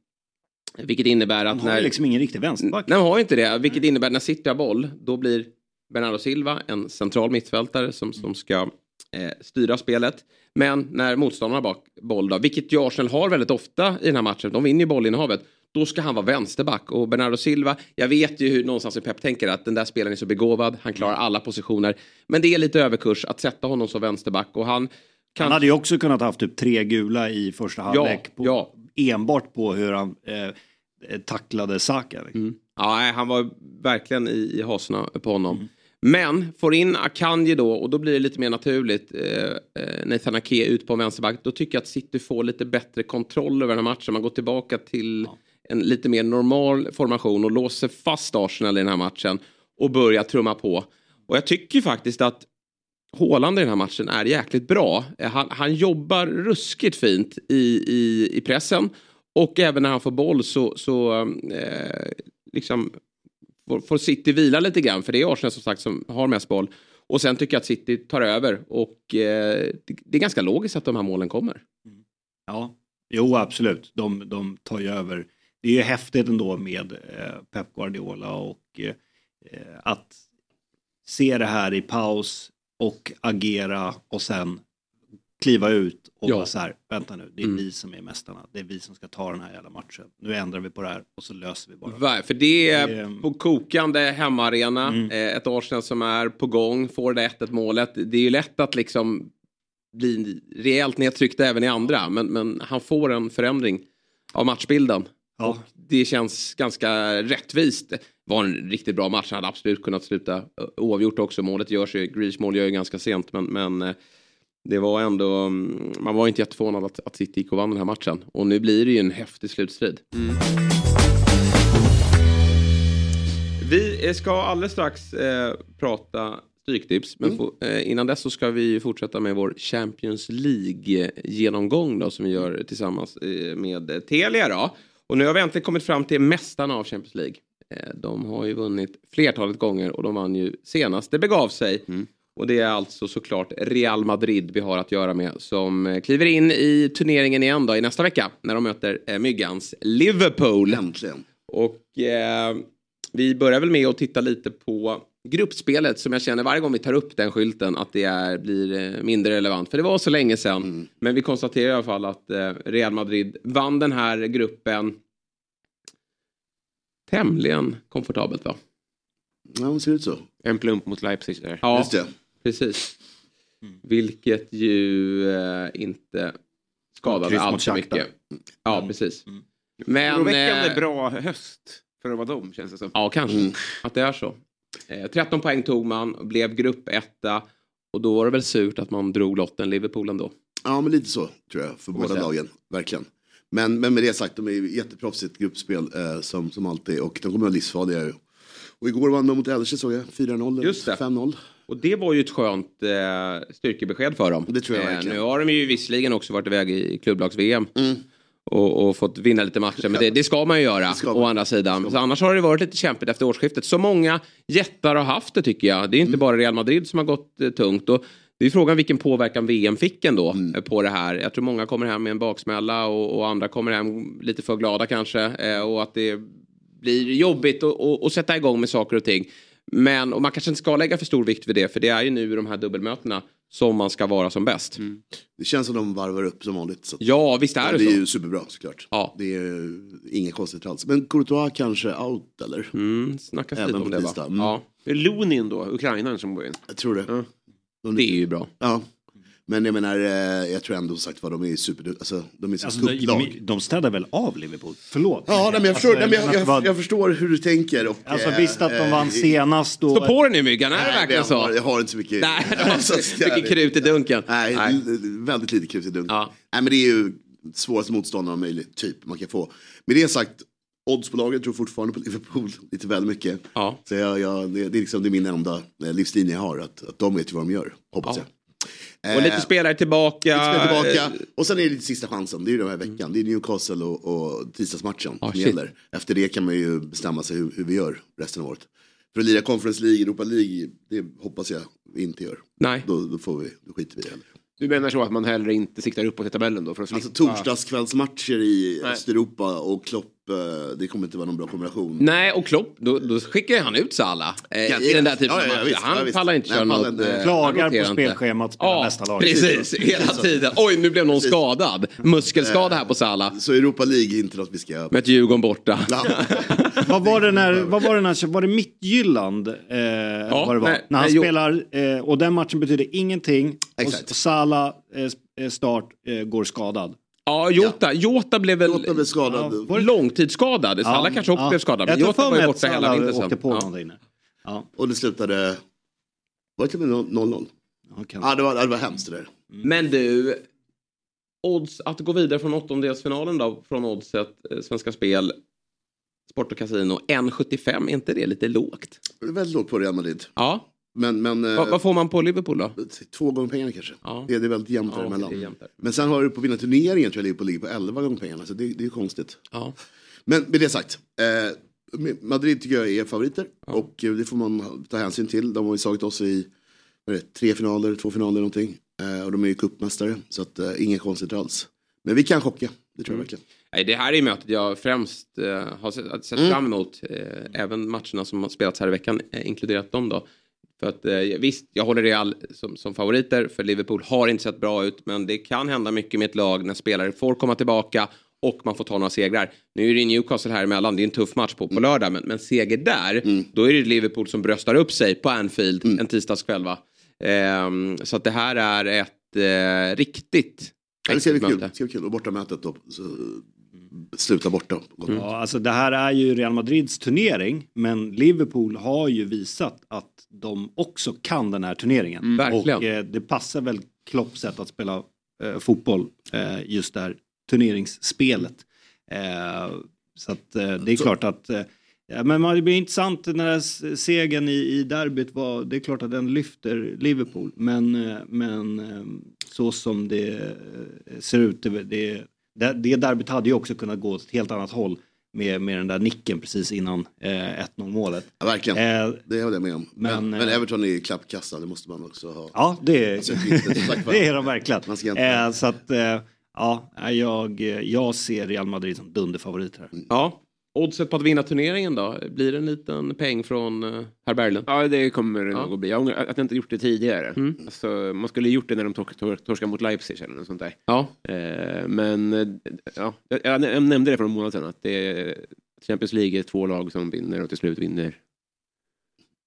Vilket innebär att Han har när... liksom ingen riktig vänsterback. Nej, han har inte det. Vilket innebär att när City har boll, då blir Bernardo Silva en central mittfältare som, som ska eh, styra spelet. Men när motståndarna har boll, då, vilket ju Arsenal har väldigt ofta i den här matchen, de vinner ju bollinnehavet, då ska han vara vänsterback. Och Bernardo Silva, jag vet ju hur någonstans i Pep tänker att den där spelaren är så begåvad, han klarar alla positioner. Men det är lite överkurs att sätta honom som vänsterback och han kan... Han hade ju också kunnat haft typ tre gula i första halvlek. på, ja. Enbart på hur han eh, tacklade Saka. Mm. Ja, han var verkligen i, i hasorna på honom. Men får in Akanji då och då blir det lite mer naturligt. Eh, eh, Nathan Ake ut på vänsterback. Då tycker jag att City får lite bättre kontroll över den här matchen. Man går tillbaka till en lite mer normal formation och låser fast Arsenal i den här matchen. Och börjar trumma på. Och jag tycker faktiskt att Haaland i den här matchen är jäkligt bra. Han, han jobbar ruskigt fint i, i, i pressen. Och även när han får boll så, så eh, liksom får, får City vila lite grann. För det är Arsenal som sagt som har mest boll. Och sen tycker jag att City tar över. Och eh, det, det är ganska logiskt att de här målen kommer. Mm. Ja, jo absolut. De, de tar ju över. Det är ju häftigt ändå med eh, Pep Guardiola och eh, att se det här i paus och agera och sen kliva ut och Ja. vara så här, vänta nu, det är Mm. vi som är mästarna. Det är vi som ska ta den här jävla matchen. Nu ändrar vi på det här och så löser vi bara. För det är Det- på kokande hemmaarena. Mm. Eh, ett Arsenal som är på gång. Får det 1-1 målet. Det är ju lätt att liksom bli rejält nedtryckt även i andra. Men, men han får en förändring av matchbilden. Ja. Och det känns ganska rättvist. Det var en riktigt bra match. Han hade absolut kunnat sluta oavgjort också. Målet görs ju, Grealish mål gör ju ganska sent. Men, men eh, det var ändå, mm, man var inte jätteförvånad att, att City gick och vann den här matchen. Och nu blir det ju en häftig slutstrid. Vi eh, ska alldeles strax eh, prata stryktips. Men få, eh, innan dess så ska vi fortsätta med vår Champions League-genomgång då, som vi gör tillsammans eh, med Telia. Då. Och nu har vi äntligen kommit fram till mästarna av Champions League. Eh, De har ju vunnit flertalet gånger och de vann ju senast det begav sig. Och det är alltså såklart Real Madrid vi har att göra med som eh, kliver in i turneringen igen då i nästa vecka när de möter eh, Myggans Liverpool. Äntligen. Och eh, vi börjar väl med att titta lite på gruppspelet som jag känner varje gång vi tar upp den skylten att det är, blir eh, mindre relevant. För det var så länge sedan. Men vi konstaterar i alla fall att eh, Real Madrid vann den här gruppen tämligen komfortabelt va? Ja, det ser ut så. En plump mot Leipzig där. Ja, Just det. precis. Vilket ju eh, inte skadade allt för mycket. Ja, precis. Men... Oroväckande eh, bra höst för att vara dem känns det som. Ja, kanske. Att det är så. Eh, 13 poäng tog man, blev gruppetta. Och då var det väl surt att man drog lotten Liverpool ändå. Ja, men lite så tror jag för båda säga. lagen. Verkligen. Men, men med det sagt, de är ju jätteproffsigt gruppspel eh, som, som alltid och de kommer vara livsfarliga. Och igår vann de mot Elche såg jag, 4-0, eller Just det. 5-0. Och det var ju ett skönt eh, styrkebesked för dem. Det tror jag eh, verkligen. Nu har de ju visserligen också varit iväg i klubblags-VM. Och, och fått vinna lite matcher. Men det, det ska man ju göra man. å andra sidan. Så annars har det varit lite kämpigt efter årsskiftet. Så många jättar har haft det tycker jag. Det är inte bara Real Madrid som har gått eh, tungt. Och det är frågan vilken påverkan VM fick ändå eh, på det här. Jag tror många kommer hem med en baksmälla och, och andra kommer hem lite för glada kanske. Eh, och att det blir jobbigt att sätta igång med saker och ting. Men och man kanske inte ska lägga för stor vikt vid det. För det är ju nu i de här dubbelmötena som man ska vara som bäst. Det känns som de varvar upp som vanligt. Så. Ja, visst är det det är så. ju superbra såklart. Ja. Det är inget konstigt alls. Men Courtois kanske out eller? Mm, snackas Även lite om det va? tisdag. Mm. Ja, Det är Lunin då, ukrainaren som går in. Jag tror det. Ja. De- det är ju bra. Ja. Men jag menar, eh, jag tror ändå sagt vad de är super, alltså de är så Alltså, kupplag. de, de städar väl av Liverpool? Förlåt. Ja, nej, men jag, förstår, Alltså, nej, jag, jag, jag förstår hur du tänker. Och, Alltså eh, visst att de vann senast och... Stå på dig nu Myggan, är det verkligen så? jag har inte så mycket. Nej, det [LAUGHS] var Alltså, så mycket krut i dunken. Nej, Nej. väldigt lite krut i dunken. Ja. Nej, men det är ju svåraste motståndare möjligt, typ, man kan få. Med det sagt, oddsbolagen tror fortfarande på Liverpool [LAUGHS] lite väl mycket. Ja. Så jag, jag, det, det, är liksom, det är min enda livslinje jag har, att, att de vet ju vad de gör, hoppas Ja. jag. Och lite Eh, spelare tillbaka. lite spel tillbaka. Eh, Och sen är det lite sista chansen, det är ju den här veckan. Det är Newcastle och, och tisdagsmatchen Ah, som shit. gäller. Efter det kan man ju bestämma sig hur, hur vi gör resten av året. För att lira Conference League, Europa League, det hoppas jag vi inte gör. Nej. Då, då, får vi, då skiter vi i det heller. Du menar så att man hellre inte siktar uppåt i tabellen då? För att Alltså torsdagskvällsmatcher i Nej. Östeuropa och Klopp, det kommer inte vara någon bra kombination. Nej, och Klopp, då, då skickar ju han ut Salah eh, Kan- i den där typen Ja, av ja, matcher. visst, han ja, pallar inte köra något. inte. eh, Klagar på spelschemat, spelar Ja, nästa lag. precis. [LAUGHS] Hela tiden. Oj, nu blev någon Precis. skadad. Muskelskada här på Salah. Så Europa League är inte något vi ska... Med ett Djurgården borta. Ja. [LAUGHS] Vad var det när, vad var det när, var det Mittjylland? Eh, vad det var? nej, när han nej, spelar, eh, och den matchen betyder ingenting. Och, Exakt. och Salah eh, eh, start eh, går skadad. Ja, Jota, Jota blev väl Jota blev skadad. det långtidsskadad. Salah kanske också blev skadad. Men Jota var ju borta hela vintern. på Ja. Ja, Och det slutade... Var det till och med 0-0? ja. Ja, det var, det var hemskt det där. Men du, odds att gå vidare från åttondelsfinalen då, från oddset eh, Svenska Spel, Sport och Casino, 1,75, är inte det lite lågt? Det är väldigt lågt på Real Madrid. Ja, Men, men eh, vad, vad får man på Liverpool då? två gånger pengarna kanske. Ja. Det, är väldigt jämnt Ja, däremellan. jämnt där. Men sen har du på vinna turneringen tror jag Liverpool ligger på 11 gånger pengarna. Så det, det är konstigt. Ja. Men med det sagt. Eh, Madrid tycker jag är favoriter. Och eh, det får man ta hänsyn till. De har ju slagit oss i vad det, tre finaler, två finaler någonting. Eh, och de är ju cupmästare. Så att, eh, inget konstigt alls. Men vi kan chocka. Det tror jag verkligen. Nej, det här är mötet jag främst eh, har sett, sett Mm. fram emot. Eh, även matcherna som har spelats här i veckan, inkluderat dem då. För att eh, visst, jag håller Real som, som favoriter för Liverpool har inte sett bra ut. Men det kan hända mycket med ett lag när spelare får komma tillbaka och man får ta några segrar. Nu är det Newcastle här emellan, det är en tuff match på, på lördag. Men, men seger där, då är det Liverpool som bröstar upp sig på Anfield en tisdagskväll va. Ehm, så att det här är ett eh, riktigt det ska bli kul. Det ska bli kul. Och bortamötet då. Så, sluta borta. Ja, alltså det här är ju Real Madrids turnering, men Liverpool har ju visat att de också kan den här turneringen. Mm, verkligen. Och eh, det passar väl Klopps sätt att spela eh, fotboll, eh, just det här turneringsspelet. Eh, så att eh, det är klart att eh, Ja, men man- det blir intressant när s- segern i, i derbyt var, det är klart att den lyfter Liverpool. Men, men så som det ser ut, det, det, derbyt hade ju också kunnat gå åt ett helt annat håll. med, med den där nicken precis innan eh, 1-0 målet. Ja, verkligen. Eh, det håller jag med om. Men, men, men, eh, Everton är klappkassa, det måste man också ha. Ja, det, Alltså, sagt var, det är [LAUGHS] de verkligen. Man ska inte... Eh, så att, eh, ja, jag, jag ser Real Madrid som dunderfavorit här. Ja. Oddset på att vinna turneringen då? Blir det en liten peng från uh, herr Berglund? Ja, det kommer det Ja. nog att bli. Jag ångrar att jag inte gjort det tidigare. Mm. Alltså, man skulle gjort det när de tor tor torskade mot Leipzig eller något sånt där. Ja. Eh, men eh, ja, jag, jag nämnde det för en månad sedan att det är Champions League är två lag som vinner och till slut vinner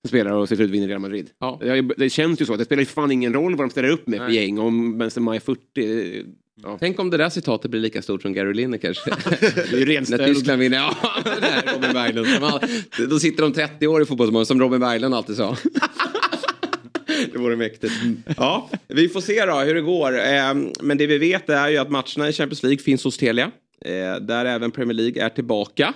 spelar och till slut vinner Real Madrid. Ja. Det känns ju så. Det spelar ju fan ingen roll vad de ställer upp med för Nej. gäng. Om Benzema är 40. Ja. Tänk om det där citatet blir lika stort som Gary Linekers. [LAUGHS] Det är ju ren När. Tyskland vinner. Ja, [LAUGHS] det här är Robin Berglund. All, då sitter de 30 år i fotbollsmål som Robin Berglund alltid sa. [LAUGHS] Det vore mäktigt. Ja, vi får se då hur det går. Eh, Men det vi vet är ju att matcherna i Champions League finns hos Telia. eh, Där även Premier League är tillbaka.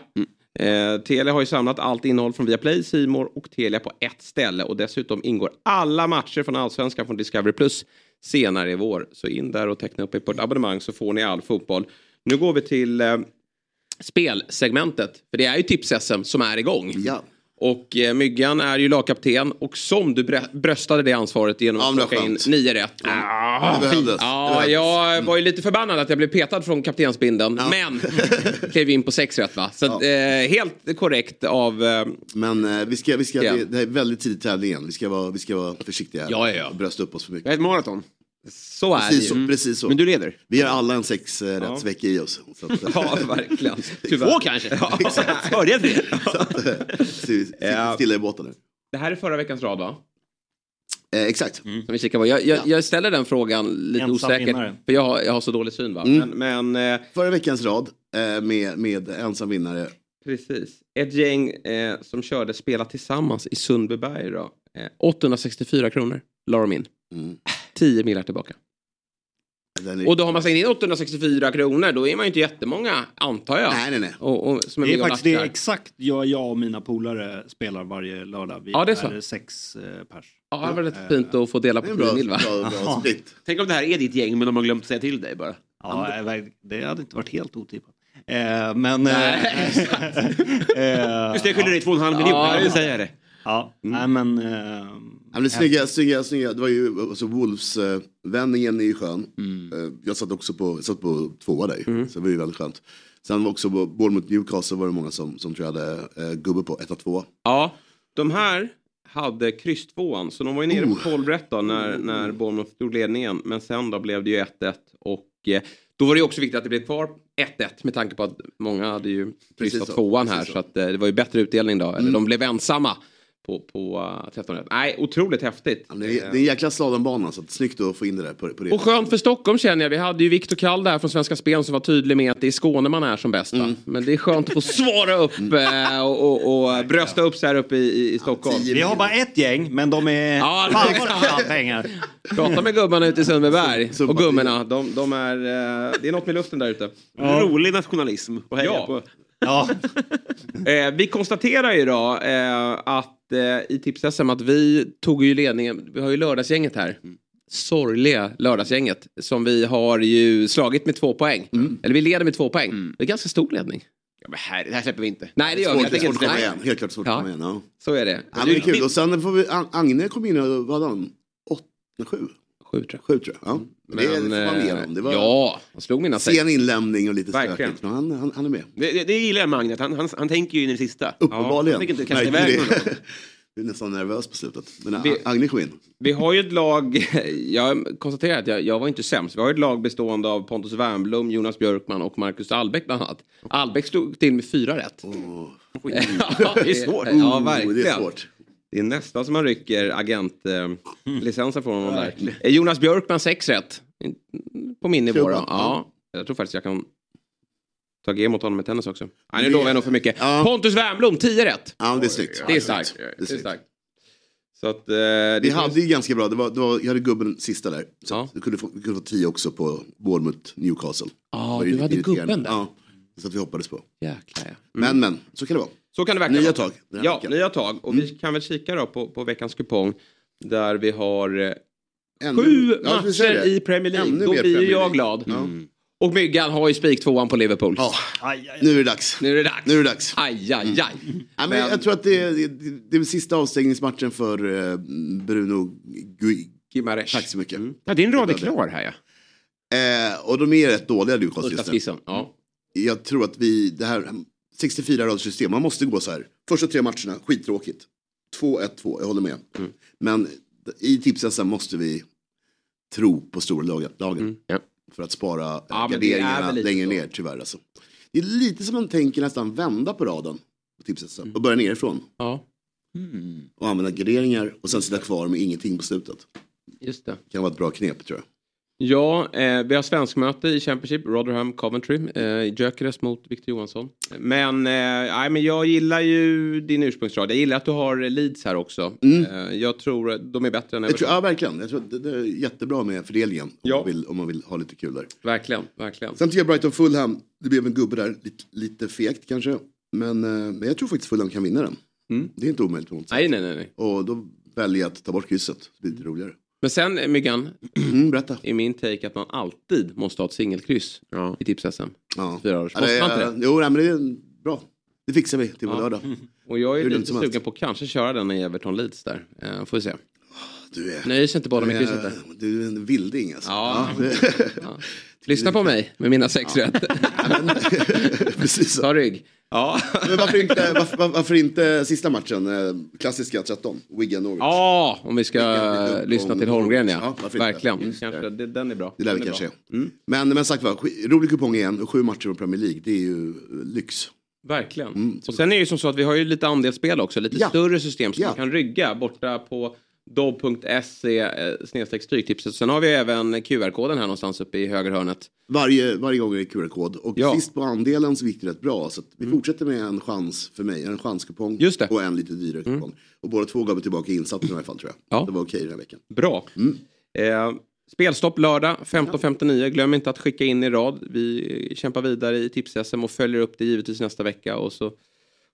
Eh, Telia har ju samlat allt innehåll från Viaplay, Simor och Telia på ett ställe. Och dessutom ingår alla matcher från Allsvenskan från Discovery Plus senare i vår. Så in där och teckna upp er på ett abonnemang så får ni all fotboll. Nu går vi till eh, spelsegmentet. För det är ju tips-SM som är igång. Ja. Och eh, Myggan är ju lagkapten och som du brä- bröstade det ansvaret genom Ja, att plocka in skönt. nio rätt. Det behövdes. Ja, jag var ju lite förbannad att jag blev petad från kaptensbindeln. Men [LAUGHS] klev in på sex rätt va. Så att, eh, helt korrekt av... Eh, Men eh, vi ska, vi ska, Ja. det, det här är väldigt tidigt i tävlingen. Vi ska vara, vi ska vara försiktiga här. Ja, ja, ja. Och brösta upp oss för mycket. Det är ett maraton. Så är Precis det ju. så, precis så. Men du leder. Vi har alla en sex eh, vecka i oss. Så att, [LAUGHS] Ja, verkligen. [LAUGHS] Två kanske. Ja, Hörde jag det? så att, så vi sitter stilla i båten nu. Det här är förra veckans rad va? Eh, exakt. Som vi kikar på. Jag, jag, jag ställer den frågan lite Ensam osäkert. vinnare. För jag har, jag har så dålig syn va. Mm. Men, men eh, Förra veckans rad eh, med, med ensam vinnare. Precis. Ett gäng eh, som körde Spela Tillsammans i Sundbyberg då. Eh, 864 kronor la de in. Mm. 10 miljoner tillbaka. Är- Och då har man slängt in 864 kronor, då är man ju inte jättemånga, antar jag. Nej, nej, nej. Och, och, som är Det är faktiskt det är exakt jag, jag och mina polare spelar varje lördag. Vi Ja, det är så. sex eh, pers. Ja, det var rätt fint att få dela Det på är promille va? bra, bra. Tänk om det här är ditt gäng men de har glömt säga till dig bara. Ja, eh, det hade inte varit helt otippat. Eh, men... eh, [LAUGHS] eh, Just det, jag skyller dig två och en halv miljon. Ja, jag vill säga det. Ja, nej men... Ja, men snygga, snygga, snygga, det var ju alltså Wolves-vändningen är ju skön. Eh, Jag satt också på, satt på tvåa där så det var ju väldigt skönt. Sen var också på Bournemouth Newcastle var det många som, som tror jag hade eh, gubbe på 1 2 Ja, de här hade kryss tvåan, så de var ju nere på 12 rätt då när, när Bournemouth tog ledningen. Men sen då blev det ju 1-1 och eh, då var det ju också viktigt att det blev kvar 1-1 med tanke på att många hade ju kryssat tvåan här så så. att eh, det var ju bättre utdelning då. Eller de blev ensamma på, på uh, 13 rätt. Nej, otroligt häftigt. Ja, det, är, det är en jäkla slalombana så att, snyggt att få in det där på, på det. Och skönt för Stockholm känner jag. Vi hade ju Viktor Kall där från Svenska Spel som var tydlig med att det är Skåne man är som bäst. va? Men det är skönt att få [LAUGHS] svara upp eh, och, och, och brösta upp sig här uppe i, i, i Stockholm. vi har bara ett gäng, men de är... Ja, Fan vad [LAUGHS] pengar. Prata med gubbarna ute i Sundbyberg. Och gummorna. De, de är, eh, det är något med luften där ute. Rolig nationalism. Och heja Ja. på. Ja, Eh, vi konstaterar ju då eh, att eh, i tips att vi tog ju ledningen. Vi har ju lördagsgänget här. Sorgliga lördagsgänget. Som vi har ju slagit med två poäng. Eller vi leder med två poäng. Det är ganska stor ledning. Ja, men här, det här släpper vi inte. Nej det gör vi svårt att inte komma nej. igen. Helt klart svårt Ja. att komma igen. Ja. Så är det. Ja, men det är kul. Och sen får vi, Ag- Agne kom in och vad hade han? Åtta, sju? Sju tror Sju tror jag. Ja. Men det, får man eh, ge honom. Det var Ja, han slog mina sen inlämning och lite Verkligen. stökigt. Men han, han, han är med. Det, det, gillar jag med Agnet. Han, han, han tänker ju in i det sista. Uppenbarligen. han fick inte iväg det. [LAUGHS] Du är nästan nervös på slutet. Men Vi- Agne kom in. Vi har ju ett lag, [LAUGHS] jag konstaterar att jag, jag var inte sämst. Vi har ju ett lag bestående av Pontus Wernbloom, Jonas Björkman och Marcus Albeck band annat. Albeck slog till med fyra rätt. [LAUGHS] Ja, Det är svårt. Ja, Oh, verkligen. det är svårt. Det är nästan som man rycker agentlicensen från honom där. Eh, Jonas Björkman sex rätt. På min nivå då. Ja, jag tror faktiskt jag kan ta G mot honom med tennis också. Nej, nu lovar jag nog för mycket. Ja. Pontus Wernbloom, 10 rätt. Ja, det är snyggt. Det är starkt. Det är starkt. Så att, eh, det Vi hade ju ganska bra, det var, det var, jag hade gubben sista där. Så Ja. du kunde få, du kunde få tio också på Bournemouth Newcastle. Ja, ju du hade gubben där. Ja, så att vi hoppades på. Jäklar ja. Men men, så kan det vara. Så kan det verkligen Nya vara. tag Ja, veckan. nya tag. Och vi kan väl kika då på, på veckans kupong. Där vi har eh, Ännu- sju ja, matcher i Premier League. Ännu Då blir ju Premier jag glad. Ja. Och Myggan har ju spik tvåan på Liverpool. Ja, aj, aj, nu är det dags. Nu är det dags. Nu är det dags. Aj, aj, aj. Mm. Ja, men jag tror att det är, det, är sista avstängningsmatchen för eh, Bruno Gui. Gimares. Tack så mycket. Ja, din rad är klar här ja. Eh, och de är rätt dåliga Newcastle just nu. Ja. Jag tror att vi, det här 64 raders system, man måste gå så här. Första tre matcherna, skittråkigt. 2-1-2, jag håller med. Mm. Men i tips måste vi tro på storlagen. lagen Ja. För att spara Ja, det garderingarna längre så. ner tyvärr. Alltså. Det är lite som man tänker nästan vända på raden på tips och börja nerifrån. ja, Och använda garderingar och sen sitta kvar med ingenting på slutet. just det. Kan vara ett bra knep tror jag. Ja, eh, vi har svenskmöte i Championship, Rotherham Coventry. Eh, Gyökeres mot Victor Johansson. Men, eh, men jag gillar ju din ursprungsrad. Jag gillar att du har Leeds här också. Eh, jag tror de är bättre än Jag tror, Everton. ja verkligen, jag tror det, det är jättebra med fördelningen. Om, Ja. man vill, om man vill ha lite kul där. Verkligen, verkligen. Sen tycker jag Brighton Fulham, det blev en gubbe där, lite, lite fegt kanske. Men, eh, men jag tror faktiskt Fulham kan vinna den. Mm. Det är inte omöjligt på något sätt. Nej, nej, nej. Och då väljer jag att ta bort krysset, så blir det lite roligare. Men sen, eh, Myggan, [CLEARS THROAT] Mm, berätta. är min take att man alltid måste ha ett singelkryss Ja. i tips-SM. Ja. Fyra års. Ja, det, Måste man inte det? Jo, nej, men det är bra. Det fixar vi till på Ja. lördag. [LAUGHS] Och jag är Hur lite sugen på att kanske köra den i Everton Leeds där. Eh, får vi se. Du är, Nöjer sig inte bara med krysset där. är, du är en vilding alltså. Ja. Ja. [LAUGHS] [LAUGHS] Lyssna på mig med mina sex rätt. [LAUGHS] [LAUGHS] Precis. Ta rygg. Ja. [LAUGHS] Men varför inte, varför, var- varför inte sista matchen, eh, klassiska 13, Wigan Norwich? Ja, om vi ska lyssna till Holmgren ja. Ja? Verkligen. Kanske, det, den är bra. Det lär vi kanske bra. Mm. Men, men sagt var, rolig kupong igen och sju matcher i Premier League, det är ju eh, lyx. Verkligen. Mm, och sen är det ju som så att vi har ju lite andelsspel också. Lite Ja. större system som Ja. man kan rygga borta på dobb.se eh, stryktipset. Sen har vi även QR-koden här någonstans uppe i högerhörnet. Varje, varje gång är det QR-kod. Och Ja. sist på andelen så gick det rätt bra. Så vi fortsätter med en chans för mig, en chanskupong och en lite dyrare kupong. Och båda två gav vi tillbaka insatsen i alla fall tror jag. Ja. Det var okej den här veckan. Bra. Mm. Eh, spelstopp lördag 15.59. Glöm inte att skicka in i rad. Vi kämpar vidare i tips-SM och följer upp det givetvis nästa vecka. Och så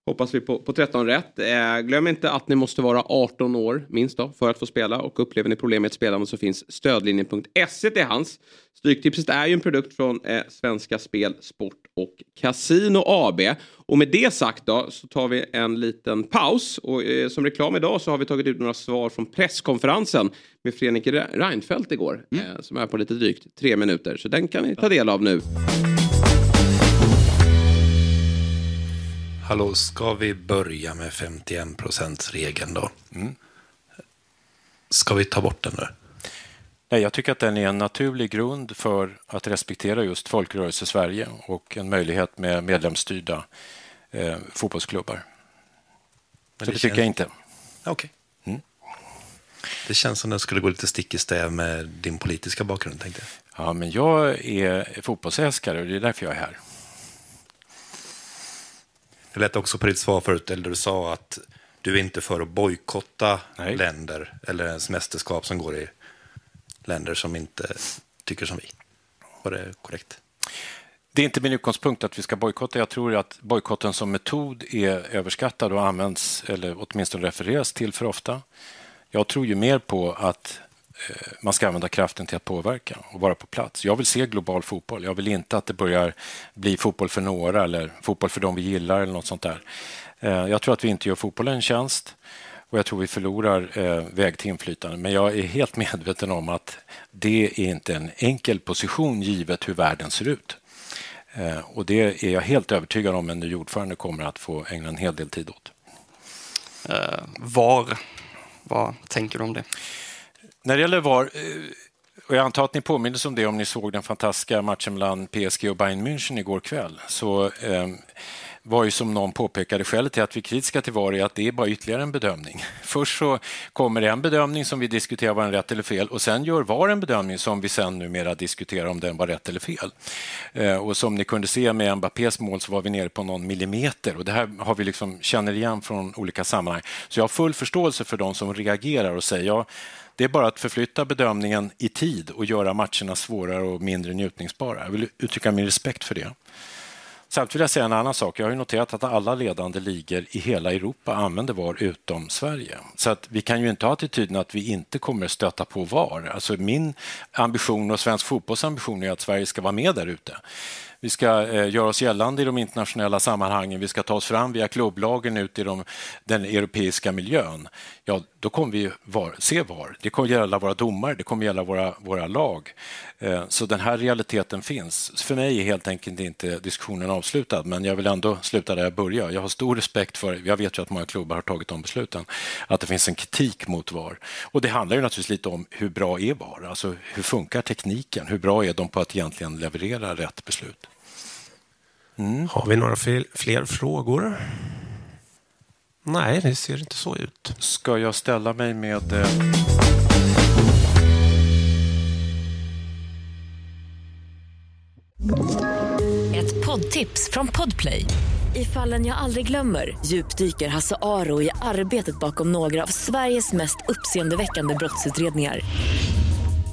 hoppas vi på, på 13 rätt. Eh, glöm inte att ni måste vara 18 år minst då, för att få spela. Och upplever ni problem med ett spelande så finns stödlinjen.se till hands. Stryktipset är ju en produkt från eh, Svenska Spel, Sport och Casino AB. Och med det sagt då så tar vi en liten paus. Och eh, som reklam idag så har vi tagit ut några svar från presskonferensen med Fredrik Re- Reinfeldt igår. Eh, som är på lite drygt tre minuter. Så den kan ni ta del av nu. Hallå, ska vi börja med 51 regeln då? Ska vi ta bort den nu? Nej, jag tycker att den är en naturlig grund för att respektera just Folkrörelse Sverige och en möjlighet med medlemsstyrda eh, fotbollsklubbar. Så det, det tycker känns- jag inte. Okej. Mm. Det känns som den skulle gå lite stick i stäv med din politiska bakgrund, tänkte jag. Ja, men jag är fotbollsälskare och det är därför jag är här. Det lät också på ditt svar förut, eller du sa att du är inte för att bojkotta länder eller ens mästerskap som går i länder som inte tycker som vi. Var det korrekt? Det är inte min utgångspunkt att vi ska bojkotta. Jag tror att bojkotten som metod är överskattad och används, eller åtminstone refereras till för ofta. Jag tror ju mer på att Eh, man ska använda kraften till att påverka och vara på plats. Jag vill se global fotboll. Jag vill inte att det börjar bli fotboll för några eller fotboll för dem vi gillar eller något sånt där. Eh, jag tror att vi inte gör fotbollen en tjänst och jag tror vi förlorar eh, väg till inflytande. Men jag är helt [LAUGHS] medveten om att det är inte en enkel position givet hur världen ser ut. Och det är jag helt övertygad om en ny ordförande kommer att få ägna en hel del tid åt. VAR, vad tänker du om det? När det gäller VAR, eh, och jag antar att ni påminner om det om ni såg den fantastiska matchen mellan PSG och Bayern München igår kväll, så eh, var ju som någon påpekade, skälet till att vi är kritiska till VAR är att det är bara ytterligare en bedömning. [LAUGHS] Först så kommer det en bedömning som vi diskuterar var den rätt eller fel och sen gör VAR en bedömning som vi sen numera diskuterar om den var rätt eller fel. Eh, Och som ni kunde se med Mbappés mål så var vi nere på någon millimeter och det här har vi liksom, känner igen från olika sammanhang. Så jag har full förståelse för de som reagerar och säger ja, det är bara att förflytta bedömningen i tid och göra matcherna svårare och mindre njutningsbara. Jag vill uttrycka min respekt för det. Samtidigt vill jag säga en annan sak. Jag har ju noterat att alla ledande ligor i hela Europa använder VAR utom Sverige. Så att vi kan ju inte ha attityden att vi inte kommer stöta på VAR. Alltså min ambition och svensk fotbolls ambition är att Sverige ska vara med där ute vi ska eh, göra oss gällande i de internationella sammanhangen, vi ska ta oss fram via klubblagen ut i de, den europeiska miljön, ja, då kommer vi var, se var. Det kommer gälla våra domare, det kommer gälla våra, våra lag. Eh, så den här realiteten finns. För mig är helt enkelt inte diskussionen avslutad, men jag vill ändå sluta där jag börjar. Jag har stor respekt för, jag vet ju att många klubbar har tagit de besluten, att det finns en kritik mot VAR. Och det handlar ju naturligtvis lite om hur bra är VAR? Alltså hur funkar tekniken? Hur bra är de på att egentligen leverera rätt beslut? Mm. Har vi några fler, fler frågor? Nej, det ser inte så ut. Ska jag ställa mig med... Eh... Ett poddtips från Podplay. I fallen jag aldrig glömmer djupdyker Hasse Aro i arbetet bakom några av Sveriges mest uppseendeväckande brottsutredningar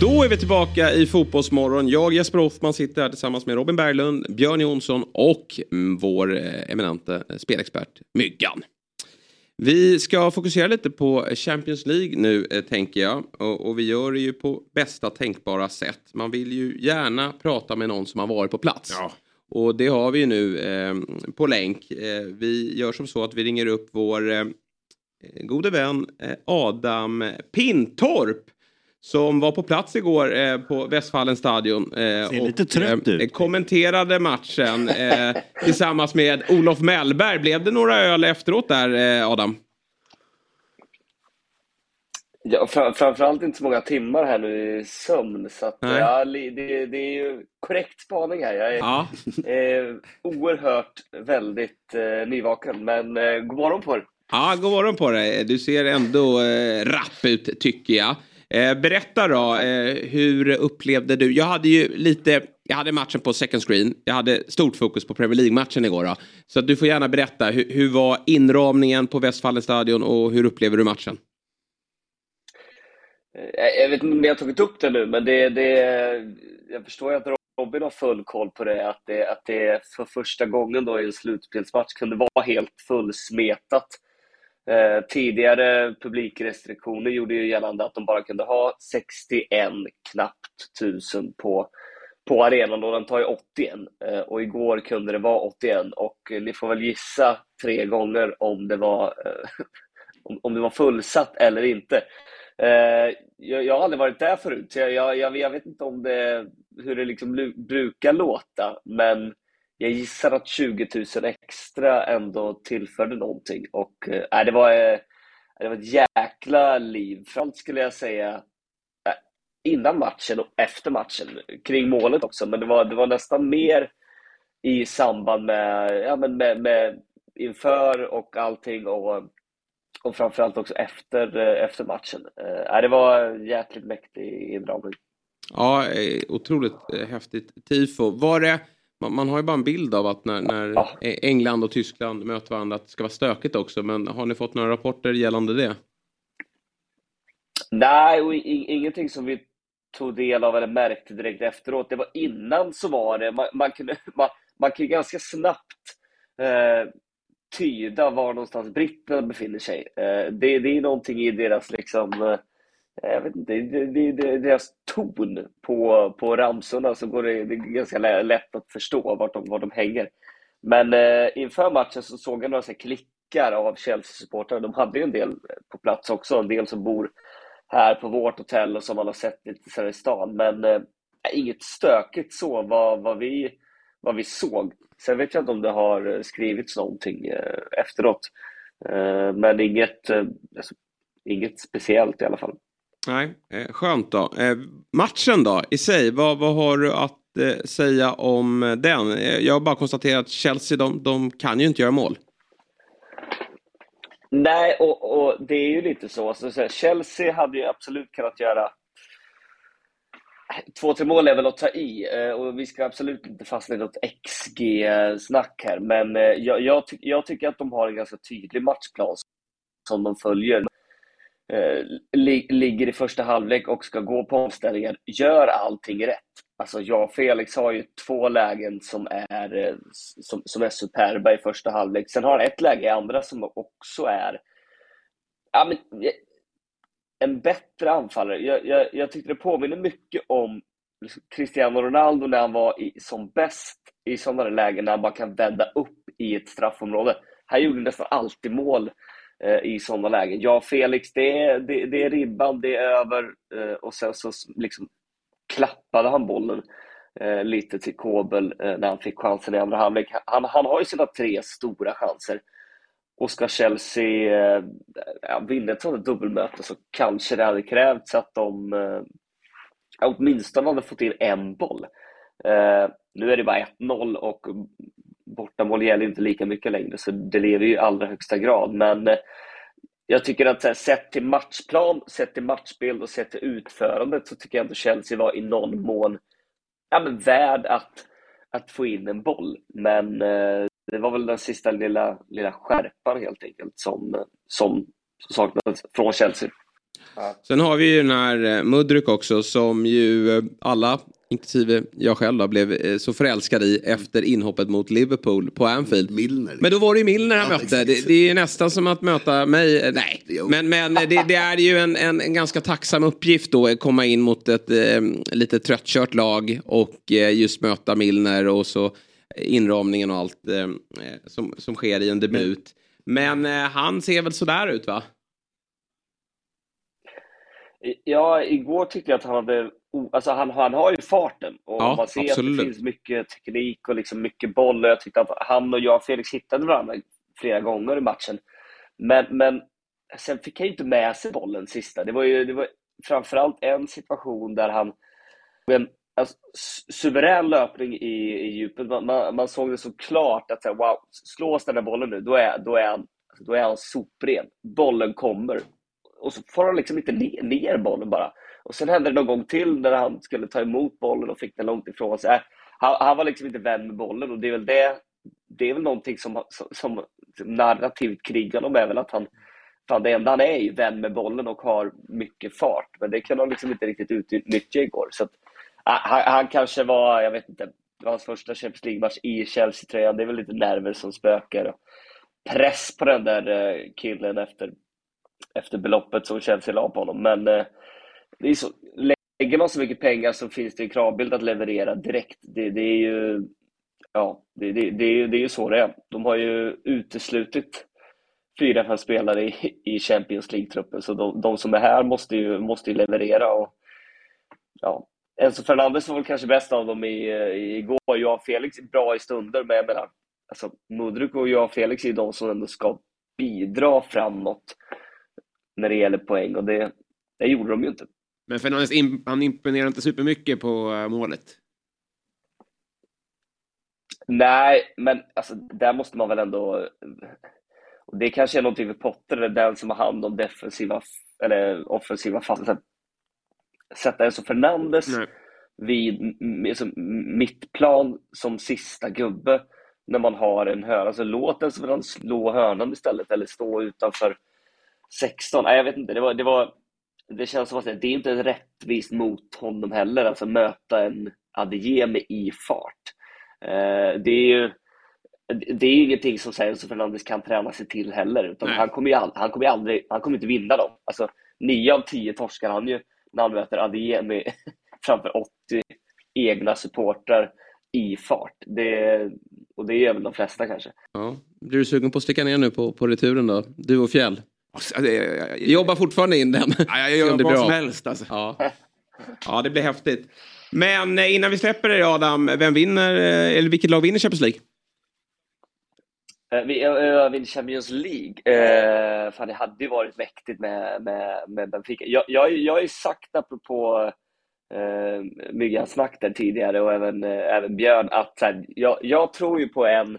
Då är vi tillbaka i Fotbollsmorgon. Jag, Jesper Hoffman, sitter här tillsammans med Robin Berglund, Björn Jonsson och vår eh, eminente spelexpert Myggan. Vi ska fokusera lite på Champions League nu, eh, tänker jag. Och, och, vi gör det ju på bästa tänkbara sätt. Man vill ju gärna prata med någon som har varit på plats. Ja. Och det har vi ju nu eh, på länk. Eh, vi gör som så att vi ringer upp vår eh, gode vän eh, Adam Pintorp som var på plats igår eh, på Westfallens stadion. Eh, Ser och, lite trött eh, ut. Kommenterade matchen eh, tillsammans med Olof Mellberg. Blev det några öl efteråt där, eh, Adam? Ja, fr framförallt inte så många timmar här nu i sömn. Så att, ja, det, det, är ju korrekt spaning här. Jag är ja. eh, oerhört väldigt eh, nyvaken. Men eh, god morgon på er. Ja, god morgon på dig. Du ser ändå eh, rapp ut tycker jag. Eh, berätta då, eh, hur upplevde du? Jag hade ju lite, jag hade matchen på second screen. Jag hade stort fokus på Premier League-matchen igår. Då. Så du får gärna berätta, hur, hur var inramningen på Westfallens stadion och hur upplever du matchen? Eh, jag vet inte om jag har tagit upp det nu, men det, det, jag förstår ju att Robin har full koll på det, att det, att det för första gången då i en slutspelsmatch kunde vara helt fullsmetat. Eh, tidigare publikrestriktioner gjorde ju gällande att de bara kunde ha 61 knappt tusen på, på arenan och den tar ju 81. Eh, och igår kunde det vara 81 och ni får väl gissa tre gånger om det var, eh, [LAUGHS] om, om det var fullsatt eller inte. Eh, jag, jag, har aldrig varit där förut, så jag, jag, jag vet inte om det, hur det liksom brukar låta, men jag gissar att 20 000 extra ändå tillförde någonting. Och eh, äh, det, var, äh, det var ett jäkla liv. Framförallt skulle jag säga äh, innan matchen och efter matchen. Kring målet också, men det var, det var nästan mer i samband med, ja, men med, med inför och allting och, och framförallt också efter, efter matchen. Äh, det var jäkligt mäktig inramning. Ja, otroligt häftigt tifo. Var det man, man, har ju bara en bild av att när, när ja. England och Tyskland möter varandra att det ska vara stökigt också. Men har ni fått några rapporter gällande det? Nej, och ingenting som vi tog del av eller märkte direkt efteråt. Det var innan så var det, man, man kunde, [LAUGHS] man, man kan ganska snabbt eh, tyda var någonstans britterna befinner sig. Eh, det, det är någonting i deras liksom eh, jag vet inte, det, det, det, deras ton på, på ramsorna så går det, det är ganska lätt att förstå vart de, var de hänger. Men eh, inför matchen så såg jag några så klickar av Chelsea-supportrar. De hade ju en del på plats också, en del som bor här på vårt hotell och som man har sett lite så i stan. Men eh, inget stökigt så vad, vad, vi, vad vi såg. Sen vet jag inte om det har skrivits någonting eh, efteråt. Eh, men inget, eh, alltså, inget speciellt i alla fall. Nej, eh, skönt då. Eh, matchen då i sig, vad, vad har du att eh, säga om den? Jag har bara konstaterat att Chelsea, de, de kan ju inte göra mål. Nej, och, och det är ju lite så. Alltså, Chelsea hade ju absolut kunnat göra Två, tre mål är väl att ta i och vi ska absolut inte fastna i något XG-snack här. Men jag, jag, ty jag, tycker att de har en ganska tydlig matchplan som de följer eh, li, ligger i första halvlek och ska gå på omställningar, gör allting rätt. Alltså jag och Felix har ju två lägen som är, eh, som, som är superba i första halvlek. Sen har han ett läge i andra som också är ja, men, eh, en bättre anfallare. Jag, jag, jag tyckte det påminner mycket om Cristiano Ronaldo när han var i, som bäst i sådana lägen när han bara kan vända upp i ett straffområde. Han gjorde nästan alltid mål eh, Eh, i sådana lägen. Ja, Felix, det är, det, det är ribban, det är över eh, och sen så liksom klappade han bollen eh, lite till Kobel när han fick chansen i andra halvlek. Han, han har ju sina tre stora chanser. Och ska Chelsea eh, vinna ett sådant dubbelmöte så kanske det hade krävts att de eh, åtminstone hade fått in en boll. Eh, nu är det bara 1-0 och bortamål gäller inte lika mycket längre, så det lever ju i allra högsta grad. Men eh, jag tycker att här, sett till matchplan, sett till matchbild och sett till utförandet så tycker jag ändå Chelsea var i någon mån ja, men värd att, att få in en boll. Men eh, det var väl den sista lilla, lilla skärpan helt enkelt som, som saknades från Chelsea. Sen har vi ju den här eh, Mudryk också som ju eh, alla, inklusive jag själv då, blev eh, så förälskad i efter inhoppet mot Liverpool på Anfield. Milner. Men då var det ju Milner han Ja, mötte. Det, det är nästan som att möta mig. Nej, men, men det, det är ju en, en, en ganska tacksam uppgift då att komma in mot ett eh, lite tröttkört lag och eh, just möta Milner och så inramningen och allt eh, som, som sker i en debut. Men eh, han ser väl sådär ut va? Ja, igår tyckte jag att han hade... Alltså han, han har ju farten och Ja, man ser absolut. att det finns mycket teknik och liksom mycket boll. Och jag tyckte att han och jag och Felix hittade varandra flera gånger i matchen. Men, men sen fick han ju inte med sig bollen sista. Det var ju det var framförallt en situation där han... En alltså, su- suverän löpning i, i djupet. Man, man, man såg det så klart att här, wow, slås den här bollen nu, då är, då är han då är han sopren. Bollen kommer och så får han liksom inte ner, ner bollen bara. Och sen hände det någon gång till när han skulle ta emot bollen och fick den långt ifrån sig. Äh, han, han var liksom inte vän med bollen och det är väl det, det är väl någonting som, som, som narrativt krigar om är väl att han, fan det enda han är är ju vän med bollen och har mycket fart. Men det kunde han liksom inte riktigt utnyttja igår. Så att, äh, han, han kanske var, jag vet inte, det var hans första Champions League-match i Chelsea-tröjan. Det är väl lite nerver som spökar. Press på den där äh, killen efter efter beloppet som Chelsea la på honom. Men eh, det är så, lägger man så mycket pengar så finns det en kravbild att leverera direkt. Det, det är ju ja, det, det, det, är, ju- det är ju så det är. De har ju uteslutit fyra, fem spelare i, i Champions League-truppen, så de, de som är här måste ju, måste ju leverera. Och, ja. Enzo Fernandes var väl kanske bäst av dem i, i, igår. Jag och Felix är bra i stunder, men jag menar, alltså, Mudryk och jag och Felix är ju de som ändå ska bidra framåt när det gäller poäng och det, det gjorde de ju inte. Men Fernandes, han imponerar inte supermycket på eh, målet. Nej, men alltså, där måste man väl ändå... Och det kanske är någonting för Potter, eller den som har hand om defensiva eller offensiva fasta. Sätta Enzo Fernandes vid m- alltså, mittplan som sista gubbe när man har en hörna. Alltså, låt Enzo Fernandes slå hörnan istället eller stå utanför 16. Nej, jag vet inte. Det, var, det, var, det känns som att det är inte rättvist mot honom heller, alltså möta en Adeyemi i fart. Eh, det är ju det är ingenting som Enzo Fernandes kan träna sig till heller. Utan han kommer ju aldrig, han kommer aldrig, han kommer inte vinna dem. Alltså, nio av tio torskar han ju när han möter Adeyemi [LAUGHS] framför 80 egna supportrar i fart. Det, och det är väl de flesta kanske. Ja. Blir du sugen på att sticka ner nu på, på returen då? Du och Fjäll? Vi jobbar fortfarande in den. Ja, jag gör vad blir som helst alltså. Ja. [LAUGHS] ja, det blir häftigt. Men eh, innan vi släpper det Adam, vem vinner, eh, eller vilket lag vinner Champions League? Eh, Vi vinner Champions League. Eh, fan, det hade ju varit mäktigt med, med, med Benfica. Jag, jag, jag har ju sagt, apropå eh, Myggans snack där tidigare och även, eh, även Björn, att så här, jag, jag tror ju på en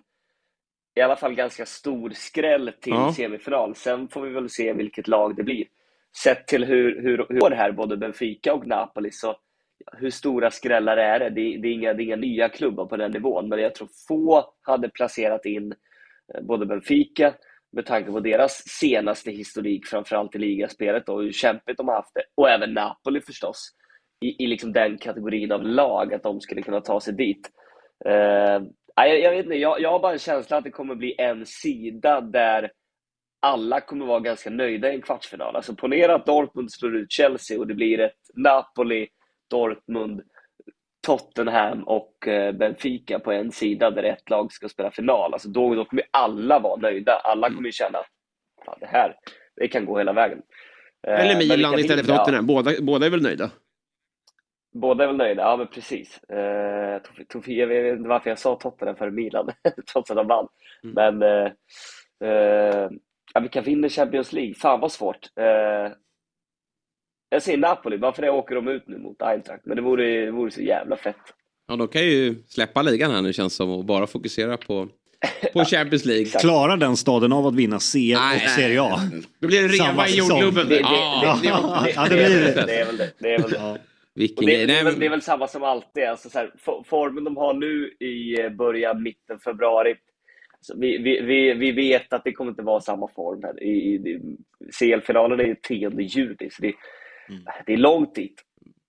i alla fall ganska stor skräll till Ja. semifinal. Sen får vi väl se vilket lag det blir. Sett till hur, hur, hur det här, både Benfica och Napoli, så hur stora skrällar är det? Det, det, är inga, det är inga nya klubbar på den nivån, men jag tror få hade placerat in eh, både Benfica, med tanke på deras senaste historik, framförallt i ligaspelet och hur kämpigt de har haft det. Och även Napoli förstås, i, i liksom den kategorin av lag, att de skulle kunna ta sig dit. Eh, jag, jag, vet inte, jag, jag har bara en känsla att det kommer bli en sida där alla kommer vara ganska nöjda i en kvartsfinal. Alltså ponera att Dortmund slår ut Chelsea och det blir ett Napoli, Dortmund, Tottenham och eh, Benfica på en sida där ett lag ska spela final. Alltså då, då kommer alla vara nöjda. Alla kommer ju känna att det här, det kan gå hela vägen. Eh, Eller Milan istället för? Tottenham. Båda, båda är väl nöjda? Båda är väl nöjda, ja men precis. Eh, Tof- Tof- jag vet inte varför jag sa Tottenham före Milan, trots att de vann. Men eh, eh, ja, vilka vinner Champions League? Fan vad svårt. Eh, jag säger Napoli, bara för det åker de ut nu mot Eintracht. Men det vore, det vore så jävla fett. Ja, de kan ju släppa ligan här nu känns det som och bara fokusera på, på Champions League. Klarar den staden av att vinna CL och Serie A? Då blir det reva Samma i säsong. jordgloben. Det, det, det, det. Det är väl det. det, är väl det. Vilken det, det, är väl, det är väl samma som alltid. Alltså så här, for- formen de har nu i eh, början, mitten februari. Så vi, vi, vi, vi vet att det kommer inte vara samma form. Här. I, i, CL-finalen är ju 10 juni, så det, det är långt dit.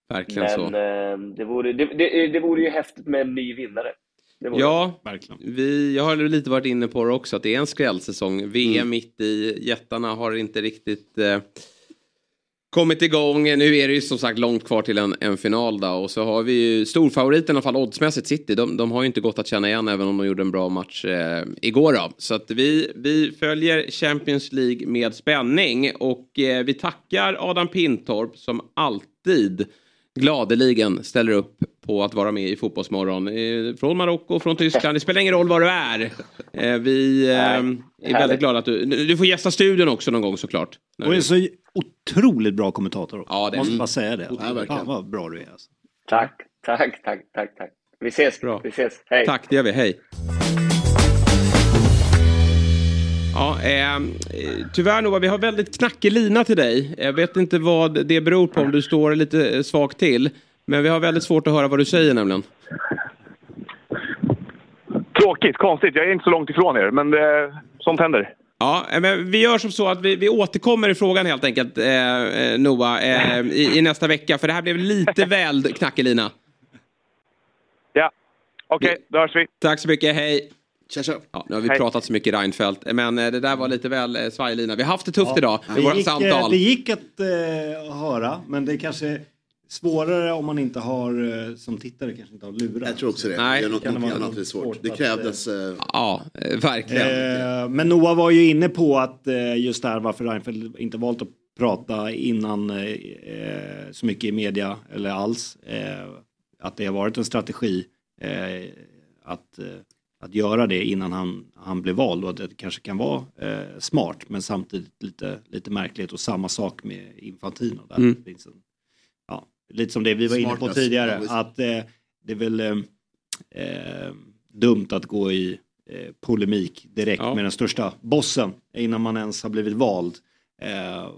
Verkligen Men så. eh, det, vore, det, det, det vore ju häftigt med en ny vinnare. Ja, det. vi, jag har lite varit inne på det också, att det är en skrällsäsong. VM Mm. mitt i, jättarna har inte riktigt eh, kommit igång. Nu är det ju som sagt långt kvar till en, en final då. Och så har vi ju storfavoriten i alla fall oddsmässigt City. De, de har ju inte gått att känna igen även om de gjorde en bra match eh, igår då. Så att vi, vi följer Champions League med spänning. Och eh, vi tackar Adam Pintorp som alltid gladeligen ställer upp på att vara med i Fotbollsmorgon. Eh, Från Marocko, från Tyskland, det spelar ingen roll var du är. Eh, Vi eh, är väldigt glada att du... Du får gästa studion också någon gång såklart. Och en så otroligt bra kommentator. Ja, det Måste mm. bara säga det. Ja, verkligen. Fan vad bra du är. Alltså. Tack, tack, tack, tack, tack. Vi ses. Bra. Vi ses. Hej. Tack, det gör vi. Hej. Ja, eh, tyvärr Nova, vi har väldigt knackig lina till dig. Jag vet inte vad det beror på om du står lite eh, svagt till. Men vi har väldigt svårt att höra vad du säger nämligen. Tråkigt, konstigt. Jag är inte så långt ifrån er, men det, sånt händer. Ja, eh, men vi gör som så att vi, vi återkommer i frågan helt enkelt, eh, eh, Noah, eh, i, i nästa vecka. För det här blev lite [LAUGHS] väl knackig lina. Ja, okej, då hörs vi. Tack så mycket, hej. Tja, tja. Ja, nu har vi Hej. pratat så mycket Reinfeldt, men eh, det där var lite väl eh, svajig lina. Vi har haft det tufft idag Det med våra gick, samtal. det gick att eh, höra, men det kanske svårare om man inte har, eh, som tittare, kanske inte har lurar. Jag tror också det. Nej. det är något, Kan det något annat är svårt. Det att, krävdes... Eh, Ja, eh, verkligen. Eh, men Noah var ju inne på att eh, just det här varför Reinfeldt inte valt att prata innan eh, eh, så mycket i media eller alls. Eh, att det har varit en strategi eh, att, eh, att göra det innan han, han blev vald och att det kanske kan vara eh, smart men samtidigt lite, lite märkligt och samma sak med Infantino. Där Mm. finns en, lite som det vi var inne på Smartness, tidigare ja, att eh, det är väl eh, eh, dumt att gå i eh, polemik direkt Ja. med den största bossen innan man ens har blivit vald. Eh,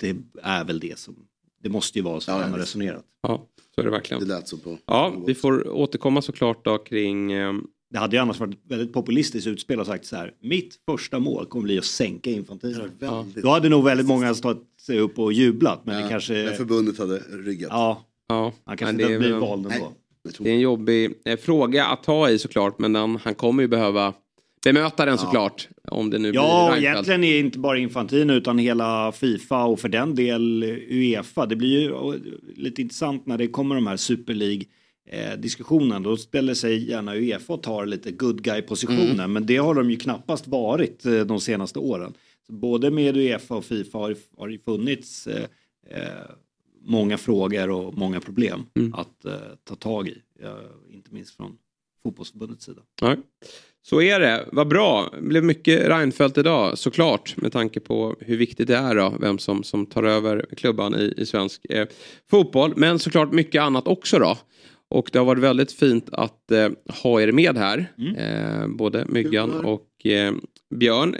det är väl det som, det måste ju vara så Ja, han har resonerat. Ja, så är det verkligen. det lät så på... Ja, vi får återkomma såklart då kring... Eh, Det hade ju annars varit väldigt populistiskt utspel och sagt så här, mitt första mål kommer bli att sänka Infantino. Väldigt. Då hade nog väldigt många stått sig upp och jublat, men det Ja, kanske... Men förbundet hade ryggat. Ja, ja, han kanske inte blir väl- vald ändå. Det är en jobbig eh, fråga att ta i såklart, men den, han kommer ju behöva bemöta den såklart. Om det nu Ja, blir Reinfeldt. egentligen är inte bara Infantino utan hela Fifa och för den del Uefa. Det blir ju lite intressant när det kommer de här Super League eh, diskussionen. Då ställer sig gärna Uefa och tar lite good guy positionen. Mm. Men det har de ju knappast varit eh, de senaste åren. Både med Uefa och Fifa har, har det funnits eh, eh, många frågor och många problem Mm. att eh, ta tag i. Eh, inte minst från fotbollsförbundets sida. Ja, så är det. Vad bra. Det blev mycket Reinfeldt idag såklart med tanke på hur viktigt det är då, vem som, som tar över klubban i, i svensk eh, fotboll. Men såklart mycket annat också då. Och det har varit väldigt fint att eh, ha er med här. Eh, både Myggan och eh, Björn.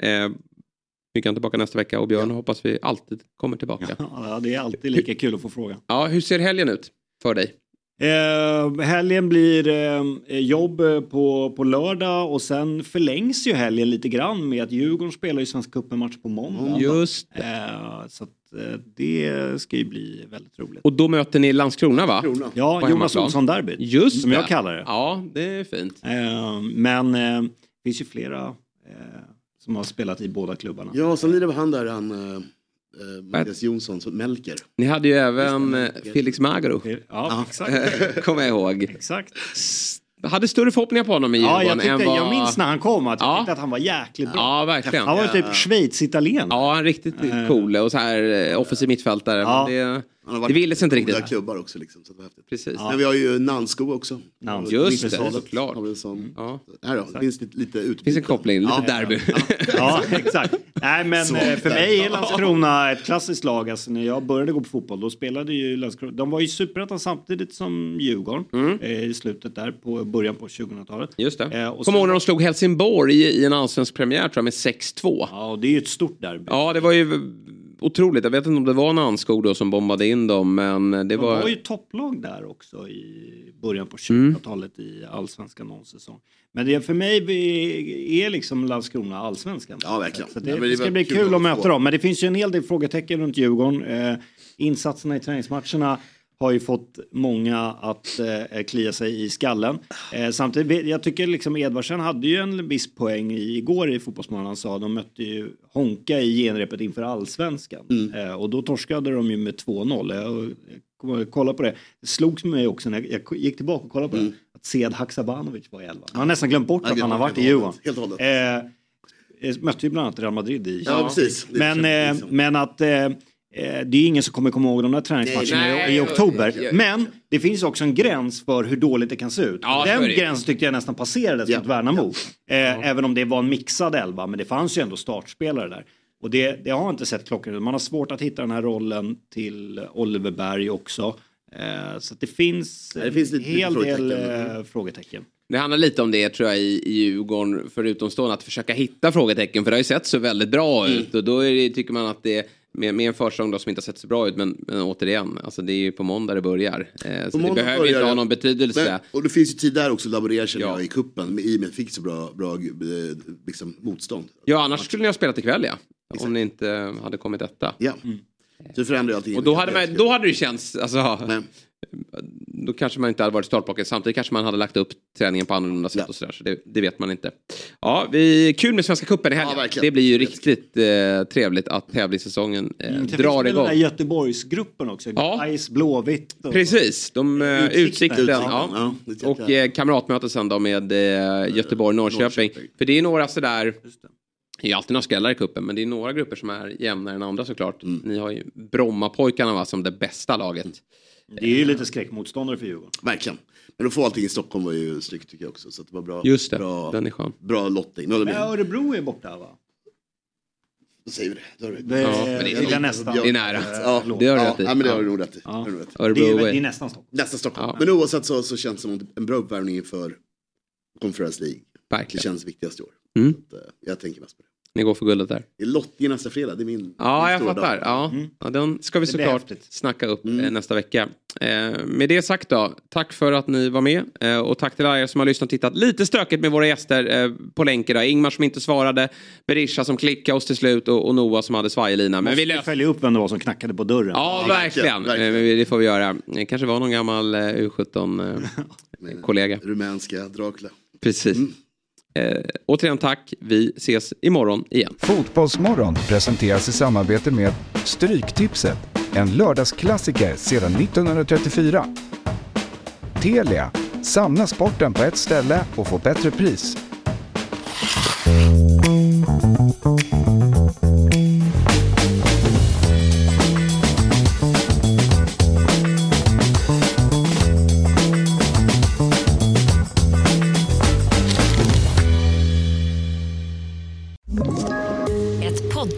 Myggan tillbaka nästa vecka och Björn hoppas vi alltid kommer tillbaka. [LAUGHS] Ja, det är alltid lika kul att få frågan. Ja, hur ser helgen ut för dig? Eh, helgen blir eh, jobb eh, på, på lördag och sen förlängs ju helgen lite grann med att Djurgården spelar ju Svenska cupen-match på måndag. Just det. Eh, så att, eh, det ska ju bli väldigt roligt. Och då möter ni Landskrona va? Ja, På Jonas. Olsson-derbyt. Just Som det. jag kallar det. Ja, det är fint. Eh, men eh, det finns ju flera som har spelat i båda klubbarna. Ja, sen lirar han där, han uh, uh, Mattias Jonsson, som Melker. Ni hade ju även eh, Felix Magro. Ja, exakt. [LAUGHS] Kommer jag ihåg. Exakt. Hade större förhoppningar på honom i Ja, Djurgården jag, än tyckte, vad... jag minns när han kom att jag tyckte att han var jäkligt bra. Ja, verkligen. Han var typ Schweiz-italien. Ja, han är riktigt cool och så här eh, offensiv mittfältare. Ja. Men det, det ville sig inte goda riktigt. klubbar också. Liksom, så det var häftigt. Precis. Men vi har ju Nanskog också. Nanskog. Just det, såklart. Har vi en sån. Ja. Här då, det finns lite, lite utbyte. finns en koppling, lite Ja. derby. Ja, [LAUGHS] exakt. Nej, men Svagt eh, för mig är Ja. Landskrona ett klassiskt lag. Alltså, när jag började gå på fotboll då spelade ju Landskrona. De var ju superettan samtidigt som Djurgården eh, i slutet där på början på 2000-talet. Just det. Eh, Kommer ihåg när de slog Helsingborg i, i en allsvensk premiär tror jag med 6-2. Ja, och det är ju ett stort derby. Ja, det var ju otroligt. Jag vet inte om det var Nanskog då som bombade in dem, men det De var... var ju topplag där också i början på Mm. 2000-talet i allsvenskan någon säsong. Men det för mig är liksom Landskrona allsvenskan. Ja, verkligen. Så det, Ja, det det ska bli kul kul att möta dem. Men det finns ju en hel del frågetecken runt Djurgården. Eh, insatserna i träningsmatcherna har ju fått många att eh, klia sig i skallen. Eh, samtidigt, jag tycker liksom Edvardsen hade ju en viss poäng i, igår i Fotbollsmorgon. Han sa de mötte ju Honka i genrepet inför allsvenskan. Mm. Eh, och då torskade de ju med 2-0. Jag, jag kollade på det. Det slogs mig också när jag, jag gick tillbaka och kollade på det. Att Sead Haksabanovic var i elvan. Man har nästan glömt bort Mm. Att han har varit i Djurgården. helt och hållet. Eh, eh, mötte ju bland annat Real Madrid i Ja, precis. Men, eh, liksom. men att eh, det är ingen som kommer komma ihåg de där träningsmatcherna i, oktober. jag- jag- Men det finns också en gräns för hur dåligt det kan se ut. Ja, Den gränsen tyckte jag nästan passerades mot Värnamo. Eh, Även om det var en mixad elva, men det fanns ju ändå startspelare där. Och det, det har inte sett klockan. Man har svårt att hitta den här rollen till Oliver Berg också. Eh, så det finns, Ja, det finns en lite hel del frågetecken. eh, frågetecken. Det handlar lite om det tror jag i, i Djurgården, för utomstående, att försöka hitta frågetecken. För det har ju sett så väldigt bra Mm. ut och då det, tycker man att det med, med en försäsong då som inte har sett så bra ut. Men, men återigen, alltså det är ju på måndag det börjar. Eh, så det behöver börjar inte ha någon betydelse. Nej, och det finns ju tid där också att laborera känner jag i kuppen i och med att fick så bra, bra eh, liksom, motstånd. Ja, annars skulle ni ha spelat ikväll ja. Om ni inte hade kommit detta. Ja. Så det förändrar ju allting. Och då hade, man, då hade det känts, alltså, då kanske man inte hade varit startblocket. Samtidigt kanske man hade lagt upp träningen på annorlunda sätt och sådär. Så det, det vet man inte. Ja, vi, kul med Svenska cupen i helgen. verkligen. det blir ju riktigt eh, trevligt att tävlingssäsongen eh, Mm, drar igång. Den där Göteborgsgruppen också. Gais, Blåvitt. Och... Precis, de, eh, Utsikten. utsikten. Ja. Ja, Och eh, kamratmöte sen då med eh, Göteborg-Norrköping. För det är några sådär, det är alltid några skrällar i kuppen men det är några grupper som är jämnare än andra såklart. Mm. Ni har ju Brommapojkarna va, som det bästa laget. Det är ju lite skräckmotståndare för Djurgården. Verkligen. Men att få allting i Stockholm var ju snyggt tycker jag också. Så att det var bra, Just det, bra, den är skön. bra lottning. Men Örebro är borta va? Då säger vi det. Då har du- Det- Ja, men det är- nästan. det är nära. Ja, Det har du ja, rätt i. Ja, men det har Ja. du nog rätt i. Ja. Det Det är, är- det är nästan Stockholm. Nästa Stockholm. Ja. Men oavsett så, så känns det som en bra uppvärmning för Conference League. Det Verkligen. känns viktigast i år. Mm. Så att, eh, jag tänker mest på det. Ni går för guldet där. Det är lottning nästa fredag. Det är min Ja, min jag fattar. dag. Ja. Ja, den ska vi såklart snacka upp Mm. eh, nästa vecka. Eh, med det sagt då, tack för att ni var med. Eh, och tack till alla er som har lyssnat och tittat. Lite stökigt med våra gäster eh, på länk idag. Ingmar som inte svarade, Berisha som klickade oss till slut och, och Noah som hade svajelina. Men vi Måste löste följa upp vem det var som knackade på dörren. Ja, Ja, verkligen. verkligen. Eh, Det får vi göra. Det kanske var någon gammal eh, U17-kollega. [LAUGHS] Rumänska Dracula. Precis. Eh, återigen tack. Vi ses imorgon igen. Fotbollsmorgon presenteras i samarbete med Stryktipset, en lördagsklassiker sedan 1934. Telia, samla sporten på ett ställe och få bättre pris.